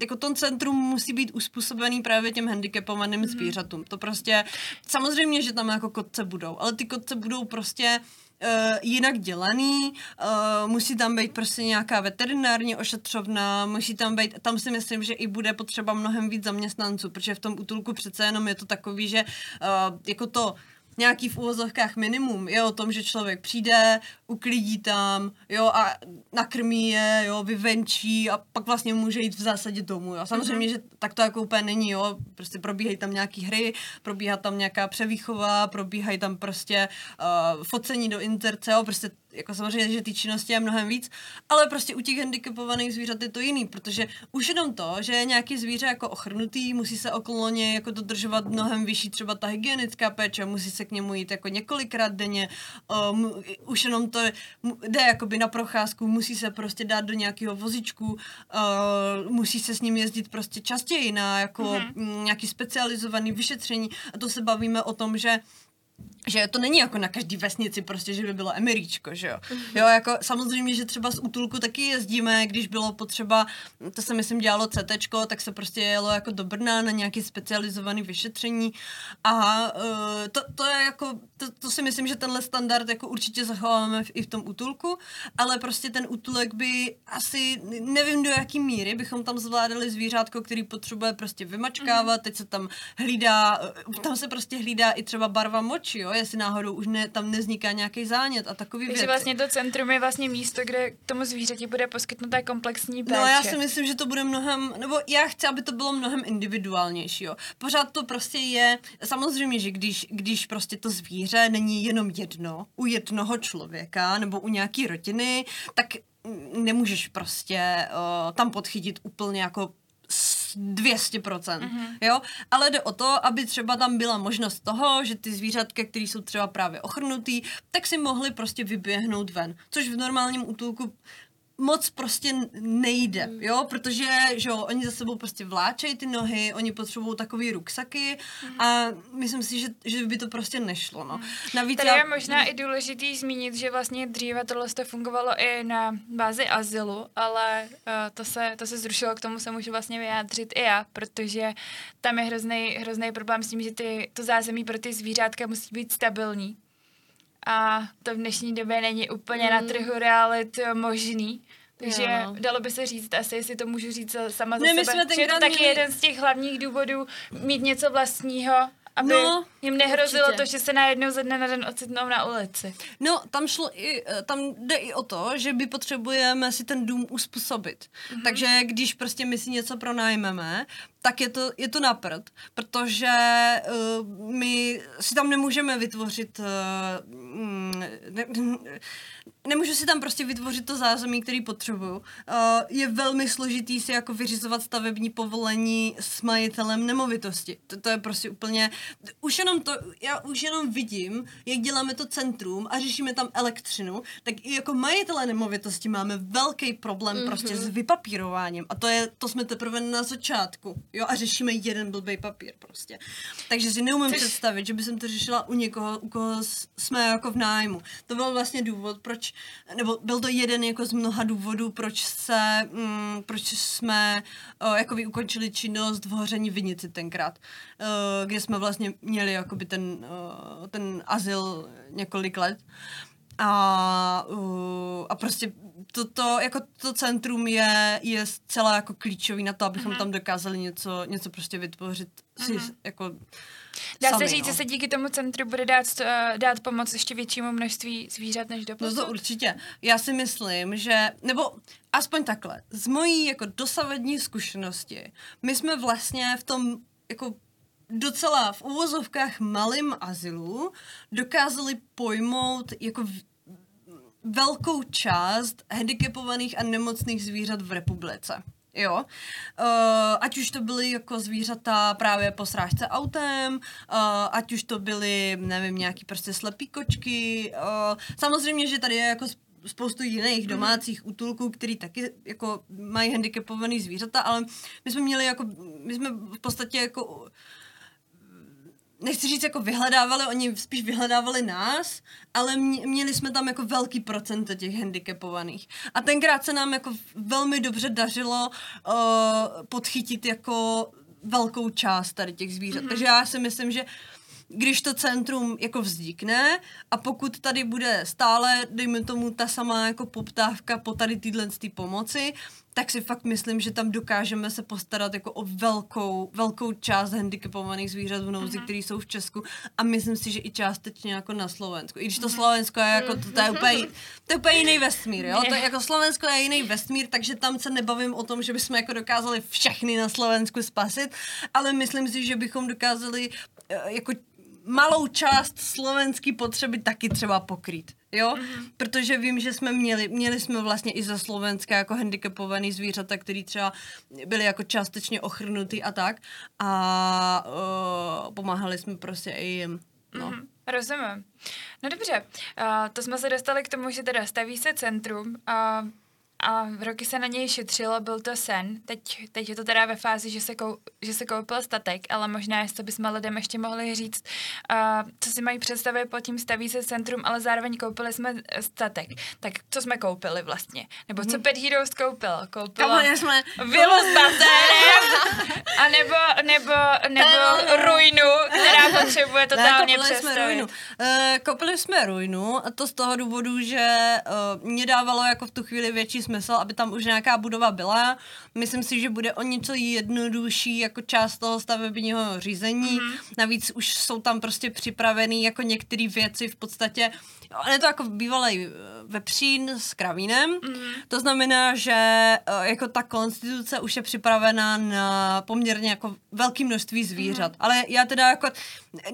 jako to centrum musí být uspůsobený právě těm handicapovaným mm. zvířatům. To prostě, samozřejmě, že tam jako kotce budou, ale ty kotce budou prostě uh, jinak dělaný, uh, musí tam být prostě nějaká veterinární ošetřovna, musí tam být, tam si myslím, že i bude potřeba mnohem víc zaměstnanců, protože v tom útulku přece jenom je to takový, že uh, jako to nějaký v úvozovkách minimum je o tom, že člověk přijde, uklidí tam, jo, a nakrmí je, jo, vyvenčí a pak vlastně může jít v zásadě domů, jo. Samozřejmě, mm-hmm. že tak to jako úplně není, jo, prostě probíhají tam nějaký hry, probíhá tam nějaká převýchova, probíhají tam prostě uh, focení do interce, jo, prostě jako samozřejmě, že ty činnosti je mnohem víc, ale prostě u těch handicapovaných zvířat je to jiný, protože už jenom to, že je nějaký zvíře jako ochrnutý, musí se okolo něj jako dodržovat mnohem vyšší třeba ta hygienická péče, musí se k němu jít jako několikrát denně, um, už jenom to jde jakoby na procházku, musí se prostě dát do nějakého vozičku, uh, musí se s ním jezdit prostě častěji na jako mm-hmm. nějaký specializovaný vyšetření a to se bavíme o tom, že že to není jako na každý vesnici prostě, že by bylo emeríčko, že jo. Jo, jako samozřejmě, že třeba z útulku taky jezdíme, když bylo potřeba, to se myslím dělalo CT, tak se prostě jelo jako do Brna na nějaký specializovaný vyšetření. A uh, to, to je jako, to, to si myslím, že tenhle standard jako určitě zachováme v, i v tom útulku, ale prostě ten útulek by asi, nevím do jaký míry, bychom tam zvládali zvířátko, který potřebuje prostě vymačkávat, teď se tam hlídá, eh, tam se prostě hlídá i třeba barva moči, jo, jestli náhodou už ne, tam nevzniká nějaký zánět a takový Takže věci. vlastně to centrum je vlastně místo, kde tomu zvířeti bude poskytnuté komplexní péče. No já si myslím, že to bude mnohem, nebo já chci, aby to bylo mnohem individuálnější, jo. Pořád to prostě je, samozřejmě, že když, když prostě to zvíře není jenom jedno, u jednoho člověka nebo u nějaký rodiny, tak nemůžeš prostě uh, tam podchytit úplně jako 200%, mm-hmm. jo, ale jde o to, aby třeba tam byla možnost toho, že ty zvířatka, které jsou třeba právě ochrnutý, tak si mohly prostě vyběhnout ven, což v normálním útulku moc prostě nejde, Mm. jo, protože, že jo, oni za sebou prostě vláčejí ty nohy, oni potřebují takový ruksaky Mm. a myslím si, že, že by to prostě nešlo, no. Navíc Tady já- je možná i důležitý zmínit, že vlastně dříve tohle to fungovalo i na bázi azylu, ale uh, to, se, to se zrušilo, k tomu se můžu vlastně vyjádřit i já, protože tam je hrozný, hrozný problém s tím, že ty, to zázemí pro ty zvířátka musí být stabilní. A to v dnešní době není úplně mm. na trhu realit eh, možný. Takže Jo, no. dalo by se říct, asi jestli to můžu říct sama za Ne, sebe, že je to taky měli- jeden z těch hlavních důvodů mít něco vlastního, aby No, jim nehrozilo určitě. to, že se najednou ze dne na den ocitnou na ulici. No, tam šlo i, eh, tam jde i o to, že my potřebujeme si ten dům uspůsobit. Mhm. Mm-hmm. Takže když prostě my si něco pronájmeme, tak je to, je to na prd, protože uh, my si tam nemůžeme vytvořit, uh, ne, nemůžu si tam prostě vytvořit to zázemí, který potřebuju. Uh, je velmi složitý si jako vyřizovat stavební povolení s majitelem nemovitosti. To, to je prostě úplně, už jenom to, já už jenom vidím, jak děláme to centrum a řešíme tam elektřinu, tak i jako majitele nemovitosti máme velký problém mm-hmm. prostě s vypapírováním a to je, to jsme teprve na začátku. jo, a řešíme jeden blbý papír prostě. Takže si neumím Což- představit, že by jsem to řešila u někoho, u koho jsme jako v nájmu. To byl vlastně důvod, proč, nebo byl to jeden jako z mnoha důvodů, proč se, mm, proč jsme uh, jako ukončili činnost v Hoření Vinici tenkrát, uh, kde jsme vlastně měli jakoby ten, uh, ten azyl několik let. A, uh, a prostě to, to, jako to centrum je, je zcela jako klíčový na to, abychom tam dokázali něco, něco prostě vytvořit si jako Dá sami, se říct, no. že se díky tomu centru bude dát, eh, dát pomoc ještě většímu množství zvířat než do No to určitě. Já si myslím, že, nebo aspoň takhle, z mojí jako dosavadní zkušenosti, my jsme vlastně v tom jako docela v uvozovkách malým azylu dokázali pojmout jako velkou část handicapovaných a nemocných zvířat v republice. Jo, uh, ať už to byly jako zvířata právě po srážce autem, uh, ať už to byly, nevím, nějaký prostě slepý kočky. Uh, samozřejmě, že tady je jako sp- spoustu jiných domácích útulků, který taky jako mají handicapovaný zvířata, ale my jsme měli jako, my jsme v podstatě jako nechci říct jako vyhledávali, oni spíš vyhledávali nás, ale mě, měli jsme tam jako velký procento těch handicapovaných. A tenkrát se nám jako velmi dobře dařilo uh, podchytit jako velkou část tady těch zvířat. Mm-hmm. Takže já si myslím, že když to centrum jako vznikne a pokud tady bude stále, dejme tomu, ta samá jako poptávka po tady týhle tý pomoci, tak si fakt myslím, že tam dokážeme se postarat jako o velkou, velkou část handicapovaných zvířat v nouzi, mm-hmm. které jsou v Česku a myslím si, že i částečně jako na Slovensku. I když to Slovensko je jako, to, to je úplně, to je úplně jiný <laughs> vesmír, jo? To je, jako Slovensko je jiný vesmír, takže tam se nebavím o tom, že bychom jako dokázali všechny na Slovensku spasit, ale myslím si, že bychom dokázali eh, jako malou část slovenský potřeby taky třeba pokrýt, jo? Mm-hmm. Protože vím, že jsme měli, měli jsme vlastně i za Slovenska jako handicapovaný zvířata, který třeba byly jako částečně ochrnutý a tak a uh, pomáhali jsme prostě i jim, no. Mhm, rozumím. No dobře, uh, to jsme se dostali k tomu, že teda staví se centrum a a roky se na něj šetřilo, byl to sen. Teď, teď je to teda ve fázi, že se, kou, že se koupil statek, ale možná, jestli bychom lidem ještě mohli říct, uh, co si mají představit pod tím staví se centrum, ale zároveň koupili jsme statek. Tak co jsme koupili vlastně? Nebo co Pet Heroes koupil? Koupilo jsme, vilu s basénem, a nebo, nebo, nebo ruinu, která potřebuje totálně ne, koupili jsme přestavit. ruinu. Uh, koupili jsme ruinu a to z toho důvodu, že uh, mě dávalo jako v tu chvíli větší smysl, aby tam už nějaká budova byla. Myslím si, že bude o něco jednodušší jako část toho stavebního řízení. Mm-hmm. Navíc už jsou tam prostě připravený jako některé věci v podstatě On je to jako bývalý eh, vepřín s kravínem, mm-hmm. to znamená, že eh, jako ta konstituce už je připravená na poměrně jako velké množství zvířat. Mm-hmm. Ale já teda jako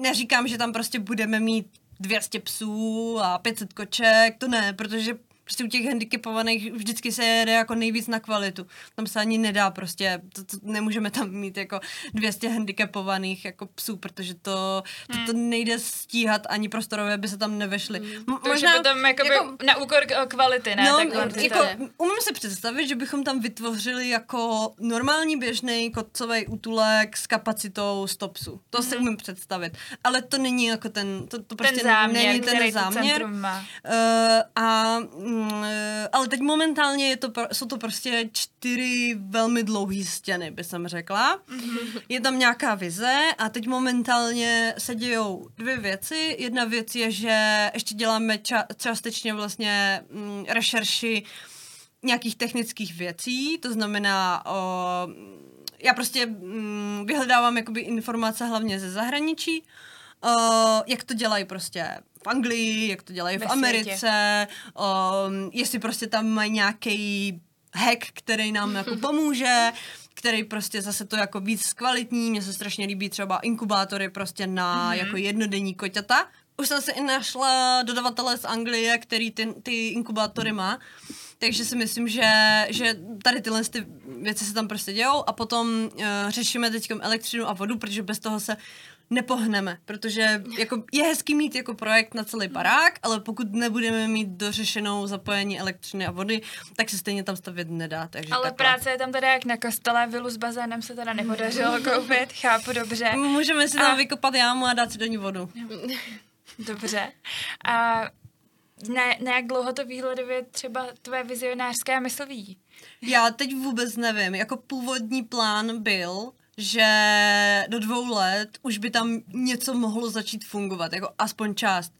neříkám, že tam prostě budeme mít 200 psů a 500 koček, to ne, protože prostě u těch handicapovaných vždycky se jede jako nejvíc na kvalitu. Tam se ani nedá prostě, to, to nemůžeme tam mít jako 200 handicapovaných jako psů, protože to, to, to nejde stíhat ani prostorově, by se tam nevešly. To už je potom jakoby jako, na úkor k- kvality, ne? No, tak jako, umím si představit, že bychom tam vytvořili jako normální běžný kotcový útulek s kapacitou 100 psů. To mm-hmm. si umím představit. Ale to není jako ten, to, to prostě ten záměr, není ten záměr. má. Uh, a, mm, eh, ale teď momentálně je to, jsou to prostě čtyři velmi dlouhé stěny, by jsem řekla. Mm-hmm. Je tam nějaká vize a teď momentálně se dějou dvě věci. Jedna věc je, že ještě děláme ča- částečně vlastně mm, rešerši nějakých technických věcí, to znamená, o, já prostě mm, vyhledávám jakoby informace hlavně ze zahraničí, o, jak to dělají prostě v Anglii, jak to dělají Ve v Americe, o, jestli prostě tam mají nějaký hack, který nám jako pomůže, který prostě zase to jako víc zkvalitní. Mně se strašně líbí třeba inkubátory prostě na mm-hmm. jako jednodenní koťata. Už jsem si i našla dodavatele z Anglie, který ty, ty inkubátory má. Takže si myslím, že, že tady tyhle ty věci se tam prostě dějou a potom uh, řešíme teď elektřinu a vodu, protože bez toho se nepohneme, protože jako je hezký mít jako projekt na celý barák, ale pokud nebudeme mít dořešenou zapojení elektřiny a vody, tak se stejně tam stavět nedá. Takže Ale takhle. práce je tam teda jak na kostele, vilu s bazénem se teda nepodařilo <laughs> koupit, chápu dobře. Můžeme si tam A- vykopat jámu a dát si do ní vodu. <laughs> Dobře. A na, na jak dlouho to výhledově třeba tvoje vizionářská mysl ví? Já teď vůbec nevím. Jako původní plán byl, že do dvou let už by tam něco mohlo začít fungovat, jako aspoň část.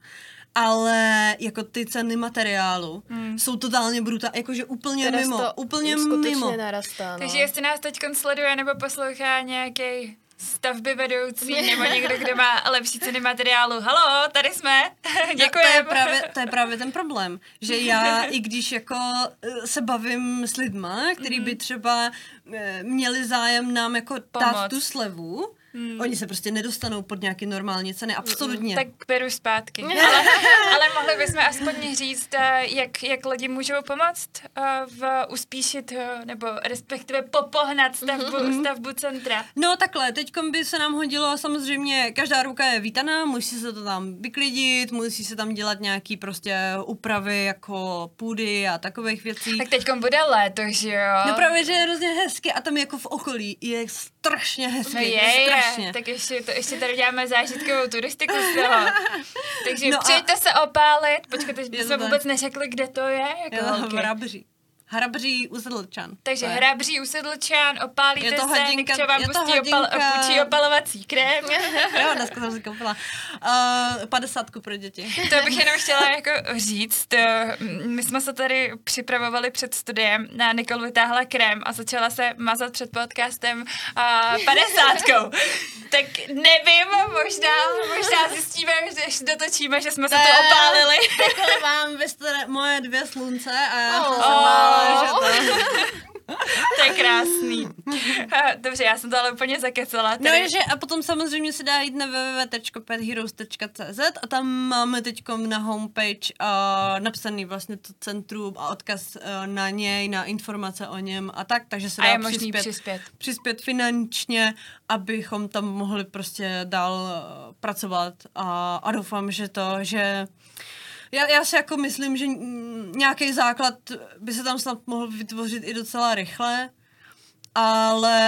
Ale jako ty ceny materiálu hmm. jsou totálně brutální, jakože úplně Teraz mimo, to úplně mimo. narastá. No. Takže jestli nás teď sleduje nebo poslouchá nějaký stavby vedoucí <laughs> nebo někdo, kdo má lepší ceny materiálu. Halo, tady jsme. No, <laughs> to, je právě, to je právě ten problém, že já, <laughs> i když jako eh, se bavím s lidma, který by třeba eh, měli zájem nám jako dát tu slevu, oni se prostě nedostanou pod nějaké normální ceny, absolutně. Tak beru zpátky. Ale, <laughs> ale mohli bychom aspoň říct, eh, jak, jak lidi můžou pomoct eh, v uspíšit eh, nebo respektive popohnat stavbu, stavbu centra. No takhle, teď by se nám hodilo samozřejmě, každá ruka je vítaná, musí se to tam vyklidit, musí se tam dělat nějaký prostě úpravy jako půdy a takových věcí. Tak teď bude léto, že jo? No právě, že je hrozně hezky a tam jako v okolí je strašně hezky. Je, je, strašně. tak ještě, to, ještě tady děláme zážitkovou turistiku z toho. <laughs> Takže No no a- přijďte se opálit, počkejte, Je jsme vůbec neřekli, kde to je, jako to holky. Hrabří. Hrabří u Sedlčan. Takže hrabří usedlčán, opálíte Je to se, hodinka- Nikča vám je to pustí, opal, hodinka- půjčí opalovací krém. <laughs> <laughs> Jo, dneska jsem si koupila uh, 50 pro děti. To bych <laughs> jenom chtěla jako říct. eh, My jsme se tady připravovali před studiem, na Nikol vytáhla krém a začala se mazat před podcastem uh, padesátkou. tak nevím, možná, možná zjistíme, že dotočíme, že jsme se to opálili. Takhle mám vy jste moje dvě slunce a já Oh. jsem že to... To je krásný. Dobře, já jsem to ale úplně zakecala. No Tady. je, že a potom samozřejmě se dá jít na www.petheroes.cz a tam máme teď na homepage uh, napsaný vlastně to centrum a odkaz uh, na něj, na informace o něm a tak, takže se A dá je možný přispět, přispět. přispět finančně, abychom tam mohli prostě dál uh, pracovat a, a doufám, že to, že já, já si jako myslím, že nějaký základ by se tam snad mohl vytvořit i docela rychle, ale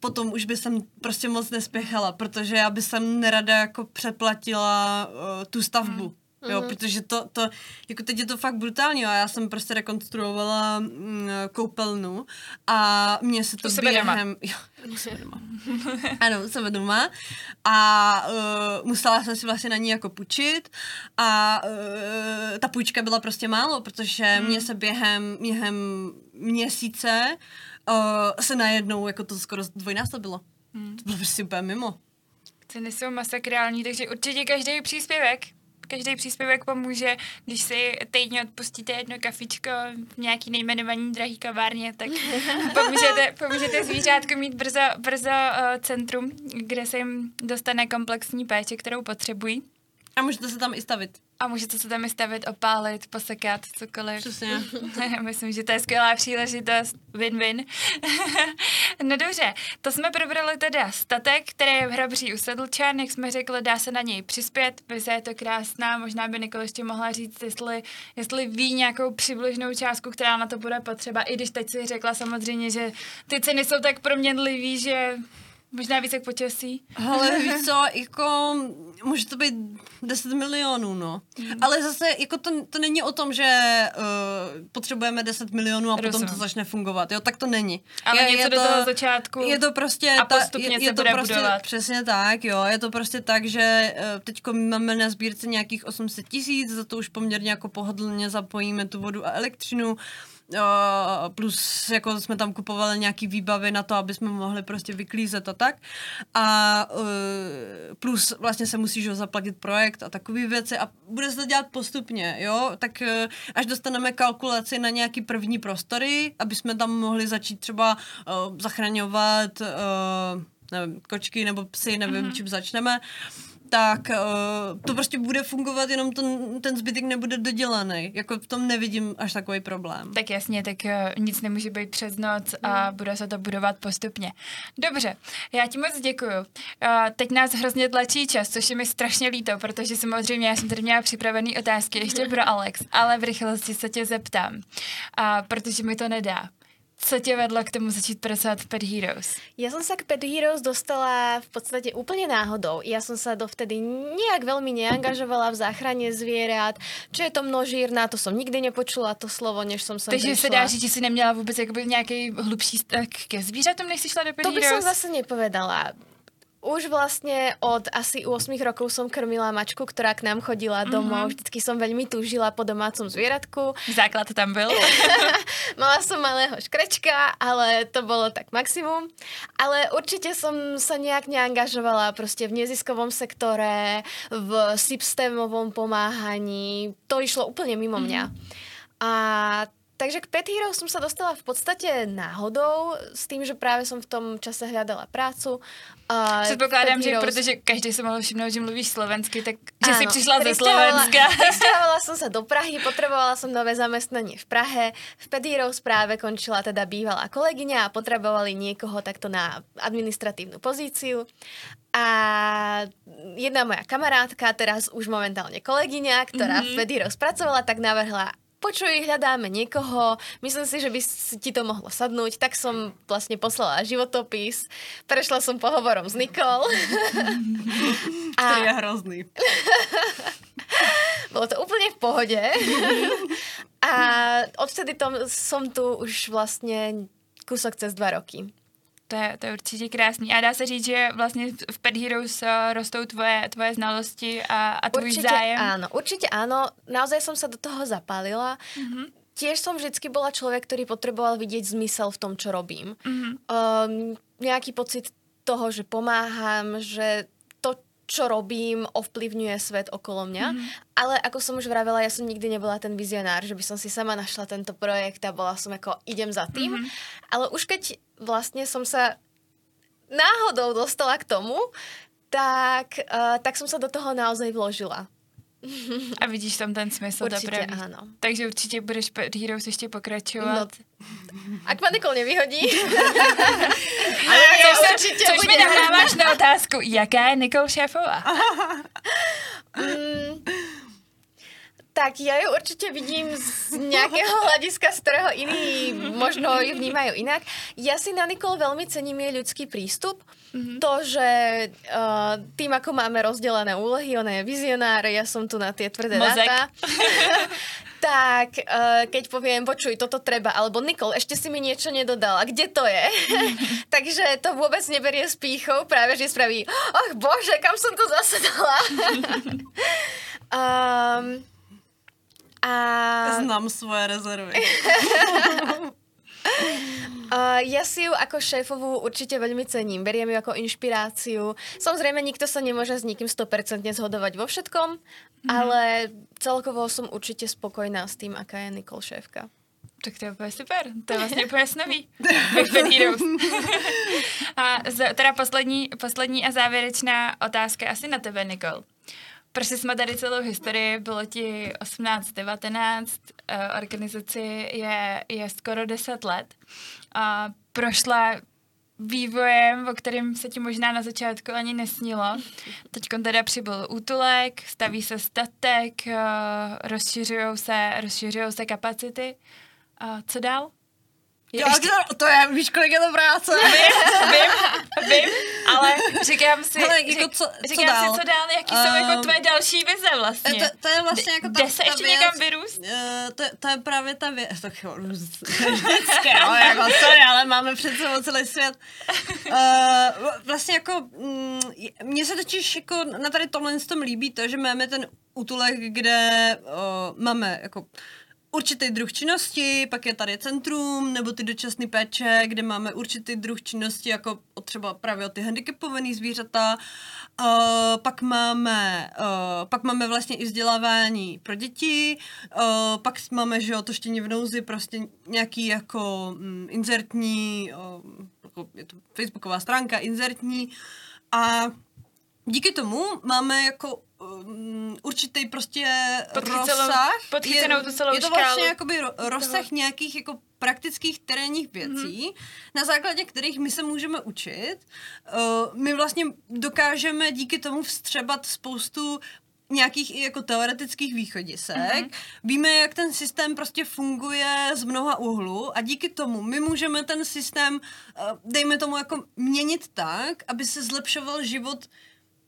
potom už by jsem prostě moc nespěchala, protože já bych jsem nerada jako přeplatila uh, tu stavbu. Jo, protože to, to, jako teď je to fakt brutální, a já jsem prostě rekonstruovala mm, koupelnu a mě se to U doma. během... Jo, <laughs> u sebe doma. ano, u sebe doma. A uh, musela jsem si vlastně na ní jako půjčit a uh, ta půjčka byla prostě málo, protože Hmm. mě se během, během měsíce uh, se najednou jako to skoro dvojnásobilo. Hmm. To bylo prostě úplně mimo. Ceny jsou masakrální, takže určitě každý příspěvek každý příspěvek pomůže, když si týdně odpustíte jedno kafičko v nějaký nejmenovaný drahý kavárně, tak <laughs> pomůžete, pomůžete zvířátku mít brzo, brzo uh, centrum, kde se jim dostane komplexní péče, kterou potřebují. A můžete se tam i stavit. A můžete se tam i stavit, opálit, posekat, cokoliv. Přesně. <laughs> Myslím, že to je skvělá příležitost. Win-win. <laughs> no dobře, to jsme probrali teda statek, který je v Hrabří u Sedlčan, jak jsme řekli, dá se na něj přispět, vize je to krásná, možná by Nikol ještě mohla říct, jestli, jestli ví nějakou přibližnou částku, která na to bude potřeba, i když teď si řekla samozřejmě, že ty ceny jsou tak proměnlivý, že možná víc jak počasí. Ale <laughs> víš co, jako může to být 10 milionů, no. Mm. Ale zase jako to, to není o tom, že uh, potřebujeme 10 milionů a potom Rozumím. to začne fungovat, jo, tak to není. Ale něco do toho začátku Je to prostě... a postupně je, se je to bude prostě, budovat. Přesně tak, jo. Je to prostě tak, že uh, teď máme na sbírce nějakých 800 tisíc, za to už poměrně jako pohodlně zapojíme tu vodu a elektřinu. Uh, plus jako jsme tam kupovali nějaký výbavy na to, aby jsme mohli prostě vyklízet a tak. A uh, plus vlastně se musí že, jo, zaplatit projekt a takové věci a bude se to dělat postupně, jo, tak uh, až dostaneme kalkulaci na nějaký první prostory, aby jsme tam mohli začít třeba uh, zachraňovat uh, nevím, kočky nebo psy, nevím, mm-hmm. čím začneme, tak uh, to prostě bude fungovat, jenom ten, ten zbytek nebude dodělaný. Jako v tom nevidím až takový problém. Tak jasně, tak uh, nic nemůže být přes noc a bude se to budovat postupně. Dobře, já ti moc děkuju. Uh, teď nás hrozně tlačí čas, což je mi strašně líto, protože samozřejmě já jsem tady měla připravený otázky ještě pro Alex, ale v rychlosti se tě zeptám, uh, protože mi to nedá. Co tě vedlo k tomu začít pracovat v Pet Heroes? Ja som sa k Pet Heroes dostala v podstate úplne náhodou. Ja som sa dovtedy nejak veľmi neangažovala v záchrane zvierat. Čo je to množírna, to som nikdy nepočula to slovo, než som sem Takže prišla. se dá říct, že jsi neměla vůbec jakoby nějaký hlubší vztah ke zvířatům, než jsi šla do Pet To by som Heroes? zase nepovedala. Už vlastne od asi 8 rokov som krmila mačku, ktorá k nám chodila domov. Vždycky som veľmi túžila po domácom zvieratku. Základ tam byl. <laughs> Mala som malého škrečka, ale to bolo tak maximum. Ale určite som sa nejak neangažovala proste v neziskovom sektore, v systémovom pomáhaní. To išlo úplne mimo mňa. A Takže k Pet Hero som sa dostala v podstate náhodou, s tým, že práve som v tom čase hľadala prácu. A Předpokládám, že Heroes- protože každý se mohl všimnout, že mluvíš slovensky, tak že jsi Áno, přišla ze Slovenska. <laughs> <laughs> Prisťahovala som sa do Prahy, potrebovala som nové zamestnanie v Prahe. V Pet Heroes končila teda bývalá kolegyňa a potrebovali niekoho takto na administratívnu pozíciu. A jedna moja kamarátka, teraz už momentálne kolegyňa, ktorá mm-hmm. v Pet Heroes pracovala, tak navrhla počuj, hľadáme niekoho, myslím si, že by ti to mohlo sadnúť, tak som vlastne poslala životopis, prešla som pohovorom s Nikol. Který <laughs> je hrozný. <laughs> Bolo to úplne v pohode. <laughs> A odvtedy tom, som tu už vlastne kúsok cez dva roky. To je, to je určitě krásný. A dá se říct, že vlastně v Pet Heroes eh, rostou tvoje, tvoje znalosti a, a tvůj Určite zájem. áno, určite áno. Naozaj som sa do toho zapálila. Mhm. Tiež som vždycky bola človek, ktorý potreboval vidieť zmysel v tom, čo robím. Mhm. Um, nejaký pocit toho, že pomáham, že čo robím, ovplyvňuje svet okolo mňa. Mhm. Ale ako som už vravela, ja som nikdy nebola ten vizionár, že by som si sama našla tento projekt a bola som ako, idem za tým. Mhm. Ale už keď vlastne som sa náhodou dostala k tomu, tak, uh, tak som sa do toho naozaj vložila. <laughs> A vidíš tam ten smysl, pravý. áno. Takže určitě budeš Pet Heroes ještě pokračovat. Ak ma Nikol nevyhodí. <laughs> Ale ja což, určite což mi nahráváš na otázku, jaká je Nikol šéfová? <laughs> Mm, tak ja ju určite vidím z nejakého hľadiska, z ktorého iní možno ju vnímajú inak. Ja si na Nikol veľmi cením jej ľudský prístup. Mm-hmm. To, že uh, tým, ako máme rozdelené úlohy, ona je vizionár, ja som tu na tie tvrdé Mozek. dáta. <laughs> tak uh, keď poviem, počuj, toto treba, alebo Nikol, ešte si mi niečo nedodala, kde to je? <laughs> Takže to vôbec neberie s pýchou, práve že spraví, ach bože, kam som to zase dala? um, <laughs> a Znám svoje rezervy. <laughs> uh, ja si ju ako šéfovú určite veľmi cením. Beriem ju ako inšpiráciu. Samozrejme, nikto sa nemôže s nikým 100% zhodovať vo všetkom, mm-hmm. ale celkovo som určite spokojná s tým, aká je Nikol šéfka. Tak to je úplně super, to je vlastně <laughs> úplně snový. <laughs> A teda poslední, poslední a závěrečná otázka asi na tebe, Nikol. Prošli jsme tady celou historii, bylo ti 18, 19, eh, organizaci je, je skoro 10 let. A prošla vývojem, o kterém se ti možná na začátku ani nesnilo. Teď teda přibyl útulek, staví se statek, eh, rozšiřují se, rozšiřují se kapacity. A co dál? Jo, to, to je, víš, kolik je to práce? Vím, vím, vím, ale <laughs> říkám si, Hele, jako co- co říkám dál? si, co dál, jaký jsou jako Ehm, tvoje další vize vlastně. To, to je vlastně jako ta, Jde se ta ještě věc, někam vyrůst? eh, to, to je právě ta věc. Tak jo, vždycky, no, jako sorry, ale máme před sebou celý svět. Uh, vlastně jako, mm, mně se totiž jako na tady tomhle tom líbí to, že máme ten útulek, kde uh, máme jako určitý druh činnosti, pak je tady centrum, nebo ty dočasné péče, kde máme určitý druh činnosti, jako třeba právě ty handicapované zvířata. Uh, pak máme, uh, pak máme vlastně i vzdělávání pro děti, uh, pak máme, že jo, to štění v nouzi, prostě nějaký jako mm, inzertní, uh, jako je to facebooková stránka, inzertní a díky tomu máme jako um, určitý prostě Podchycelou- rozsah. podchycenou tu celou je to škálu vlastně jakoby ro- rozsah nějakých jako praktických terénních věcí, Mhm. na základě kterých my se můžeme učit. Uh, my vlastně dokážeme díky tomu vstřebat spoustu nějakých i jako teoretických východisek. Mhm. Mm-hmm. Víme, jak ten systém prostě funguje z mnoha úhlů a díky tomu my můžeme ten systém, eh, dejme tomu, jako měnit tak, aby se zlepšoval život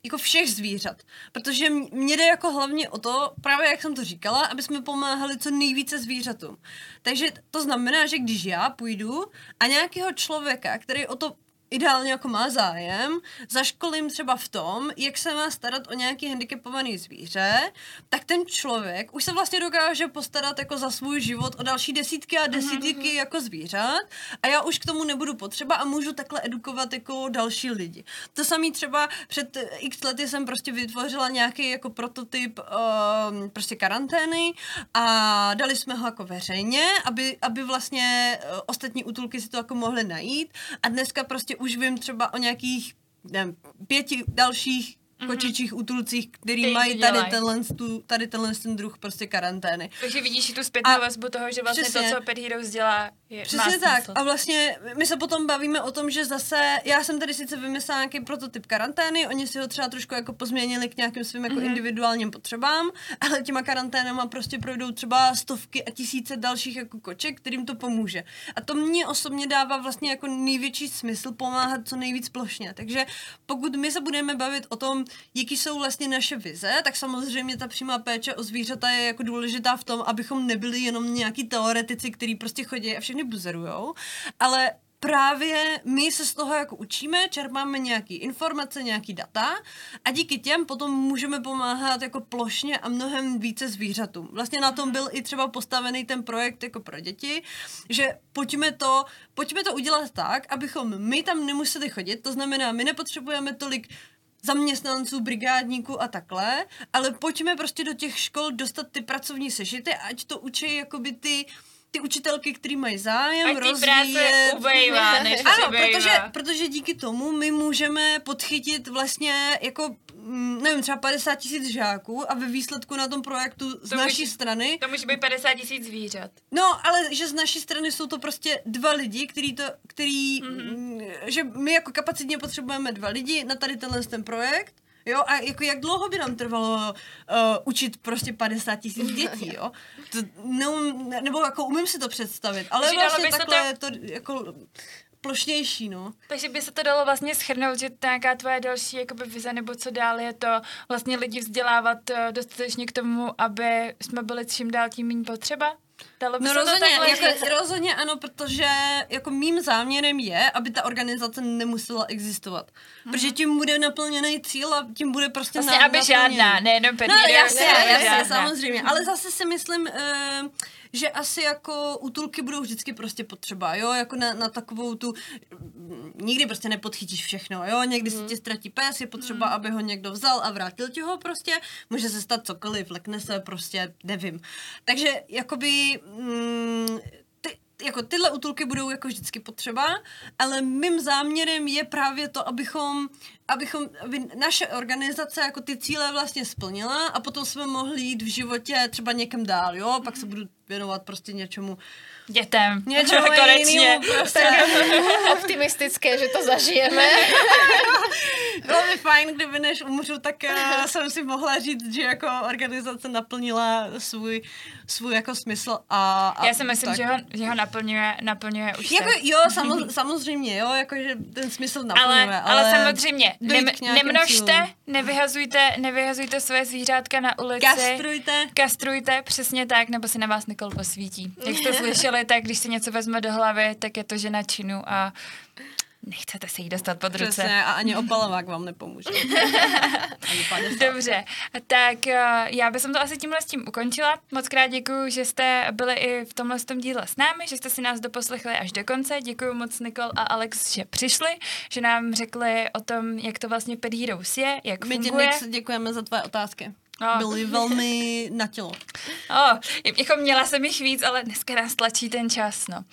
jako všech zvířat. Protože m- mně jde jako hlavně o to, právě jak jsem to říkala, aby jsme pomáhali co nejvíce zvířatům. Takže to znamená, že když já půjdu a nějakého člověka, který o to ideálně jako má zájem, zaškolím třeba v tom, jak se má starat o nějaký handicapovaný zvíře, tak ten člověk už se vlastně dokáže postarat jako za svůj život o další desítky a desítky jako zvířat a já už k tomu nebudu potřeba a můžu takhle edukovat jako další lidi. To samý třeba před x lety jsem prostě vytvořila nějaký jako prototyp um, prostě karantény a dali jsme ho jako veřejně, aby, aby vlastně uh, ostatní útulky si to jako mohly najít a dneska prostě už vím třeba o nějakých nevím, pěti dalších kočičích útulcích, který Který mají tady tenhle, tu, tady tenhle ten druh prostě karantény. Takže vidíš i tu zpětnou A vazbu toho, že vlastně přesně. to, co Pet Heroes dělá, je, Přesně tak. smysl. A vlastně my se potom bavíme o tom, že zase, já jsem tady sice vymyslela nějaký prototyp karantény, oni si ho třeba trošku jako pozměnili k nějakým svým jako mm-hmm. individuálním potřebám, ale těma karanténama prostě projdou třeba stovky a tisíce dalších jako koček, kterým to pomůže. A to mě osobně dává vlastně jako největší smysl pomáhat co nejvíc plošně. Takže pokud my se budeme bavit o tom, jaký jsou vlastně naše vize, tak samozřejmě ta přímá péče o zvířata je jako důležitá v tom, abychom nebyli jenom nějaký teoretici, který prostě chodí a všechny buzerujou, ale právě my se z toho jako učíme, čerpáme nějaký informace, nějaký data a díky těm potom můžeme pomáhat jako plošně a mnohem více zvířatům. Vlastně na tom byl i třeba postavený ten projekt jako pro děti, že pojďme to, pojďme to udělat tak, abychom my tam nemuseli chodit, to znamená, my nepotřebujeme tolik zaměstnanců, brigádníků a takhle, ale pojďme prostě do těch škol dostat ty pracovní sešity, ať to učí jakoby ty ty učitelky, který mají zájem, rozvíjet. ubejvá, než Ano, přibývá. protože, protože díky tomu my můžeme podchytit vlastně jako, nevím, třeba 50 tisíc žáků a ve výsledku na tom projektu z To naší může- strany To může být 50 tisíc zvířat. No, ale že z naší strany jsou to prostě dva lidi, který to, který, mm-hmm. že my jako kapacitně potřebujeme dva lidi na tady tenhle ten projekt, jo, a jako jak dlouho by nám trvalo uh, učit prostě 50 tisíc <laughs> dětí, jo, to neum, ne, nebo jako umím si to představit, ale Takže dalo vlastně takhle to- je to jako plošnější, no. Takže by se to dalo vlastně schrnout, že nějaká tvoje další jakoby, vize nebo co dál je to vlastně lidi vzdělávat eh, dostatečně k tomu, aby jsme byli čím dál tím méně potřeba? Dalo by No se rozhodně, to jako, rozhodně ano, protože jako mým záměrem je, aby ta organizace nemusela existovat. Mm-hmm. Protože tím bude naplněný cíl a tím bude prostě Vlastně, na, aby naplněný. žádná, nejenom Pet No jasně, jasně, samozřejmě. Ale zase si myslím, eh, že asi jako útulky budou vždycky prostě potřeba, jo, jako na, na takovou tu, mm, nikdy prostě nepodchytíš všechno, jo, někdy Mhm. se ti ztratí pes, je potřeba, aby ho někdo vzal a vrátil ti ho prostě, může se stát cokoliv, lekne se prostě, nevím. Takže jakoby, mm, jako tyhle útulky budou jako vždycky potřeba, ale mým záměrem je právě to, abychom, abychom aby naše organizace jako ty cíle vlastně splnila a potom jsme mohli jít v životě třeba někam dál, jo, pak se budu věnovat prostě něčemu, Dětem. <laughs> něčemu <laughs> Konečně. prostě. <laughs> Optimistické, že to zažijeme. Bylo by fajn, kdyby než umřu, tak jsem si mohla říct, že jako organizace naplnila svůj, svůj jako smysl a, a Já si myslím, tak. že ho, že ho naplňuje, naplňuje už Jako, teď. jo, samo, samozřejmě, jo, jakože ten smysl naplňuje, ale, ale, samozřejmě, dojít nem, nemnožte, cílům. nevyhazujte, nevyhazujte své zvířátka na ulici. Kastrujte. Kastrujte, přesně tak, nebo si na vás Nikol posvítí. Jak jste slyšeli, tak když si něco vezme do hlavy, tak je to žena činu a nechcete se jí dostat pod ruce. Přesně, a ani opalovák vám nepomůže. <laughs> ani 50. Dobře, tak eh, já bych to asi tímhle s tím ukončila. Moc krát děkuji, že jste byli i v tomhle tom díle s námi, že jste si nás doposlechli až do konce. Děkuji moc Nikol a Alex, že přišli, že nám řekli o tom, jak to vlastně Pet Heroes je, jak My funguje. Nix, děkujeme za tvoje otázky. No. byly velmi na tělo. Oh, jako měla jsem jich víc, ale dneska nás tlačí ten čas, no.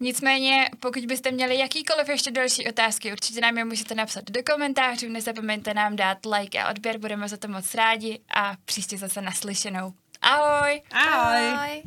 Nicméně, pokud byste měli jakýkoliv ještě další otázky, určitě nám je můžete napsat do komentářů, nezapomeňte nám dát like a odběr, budeme za to moc rádi a příště zase naslyšenou. Ahoj! Ahoj. Ahoj.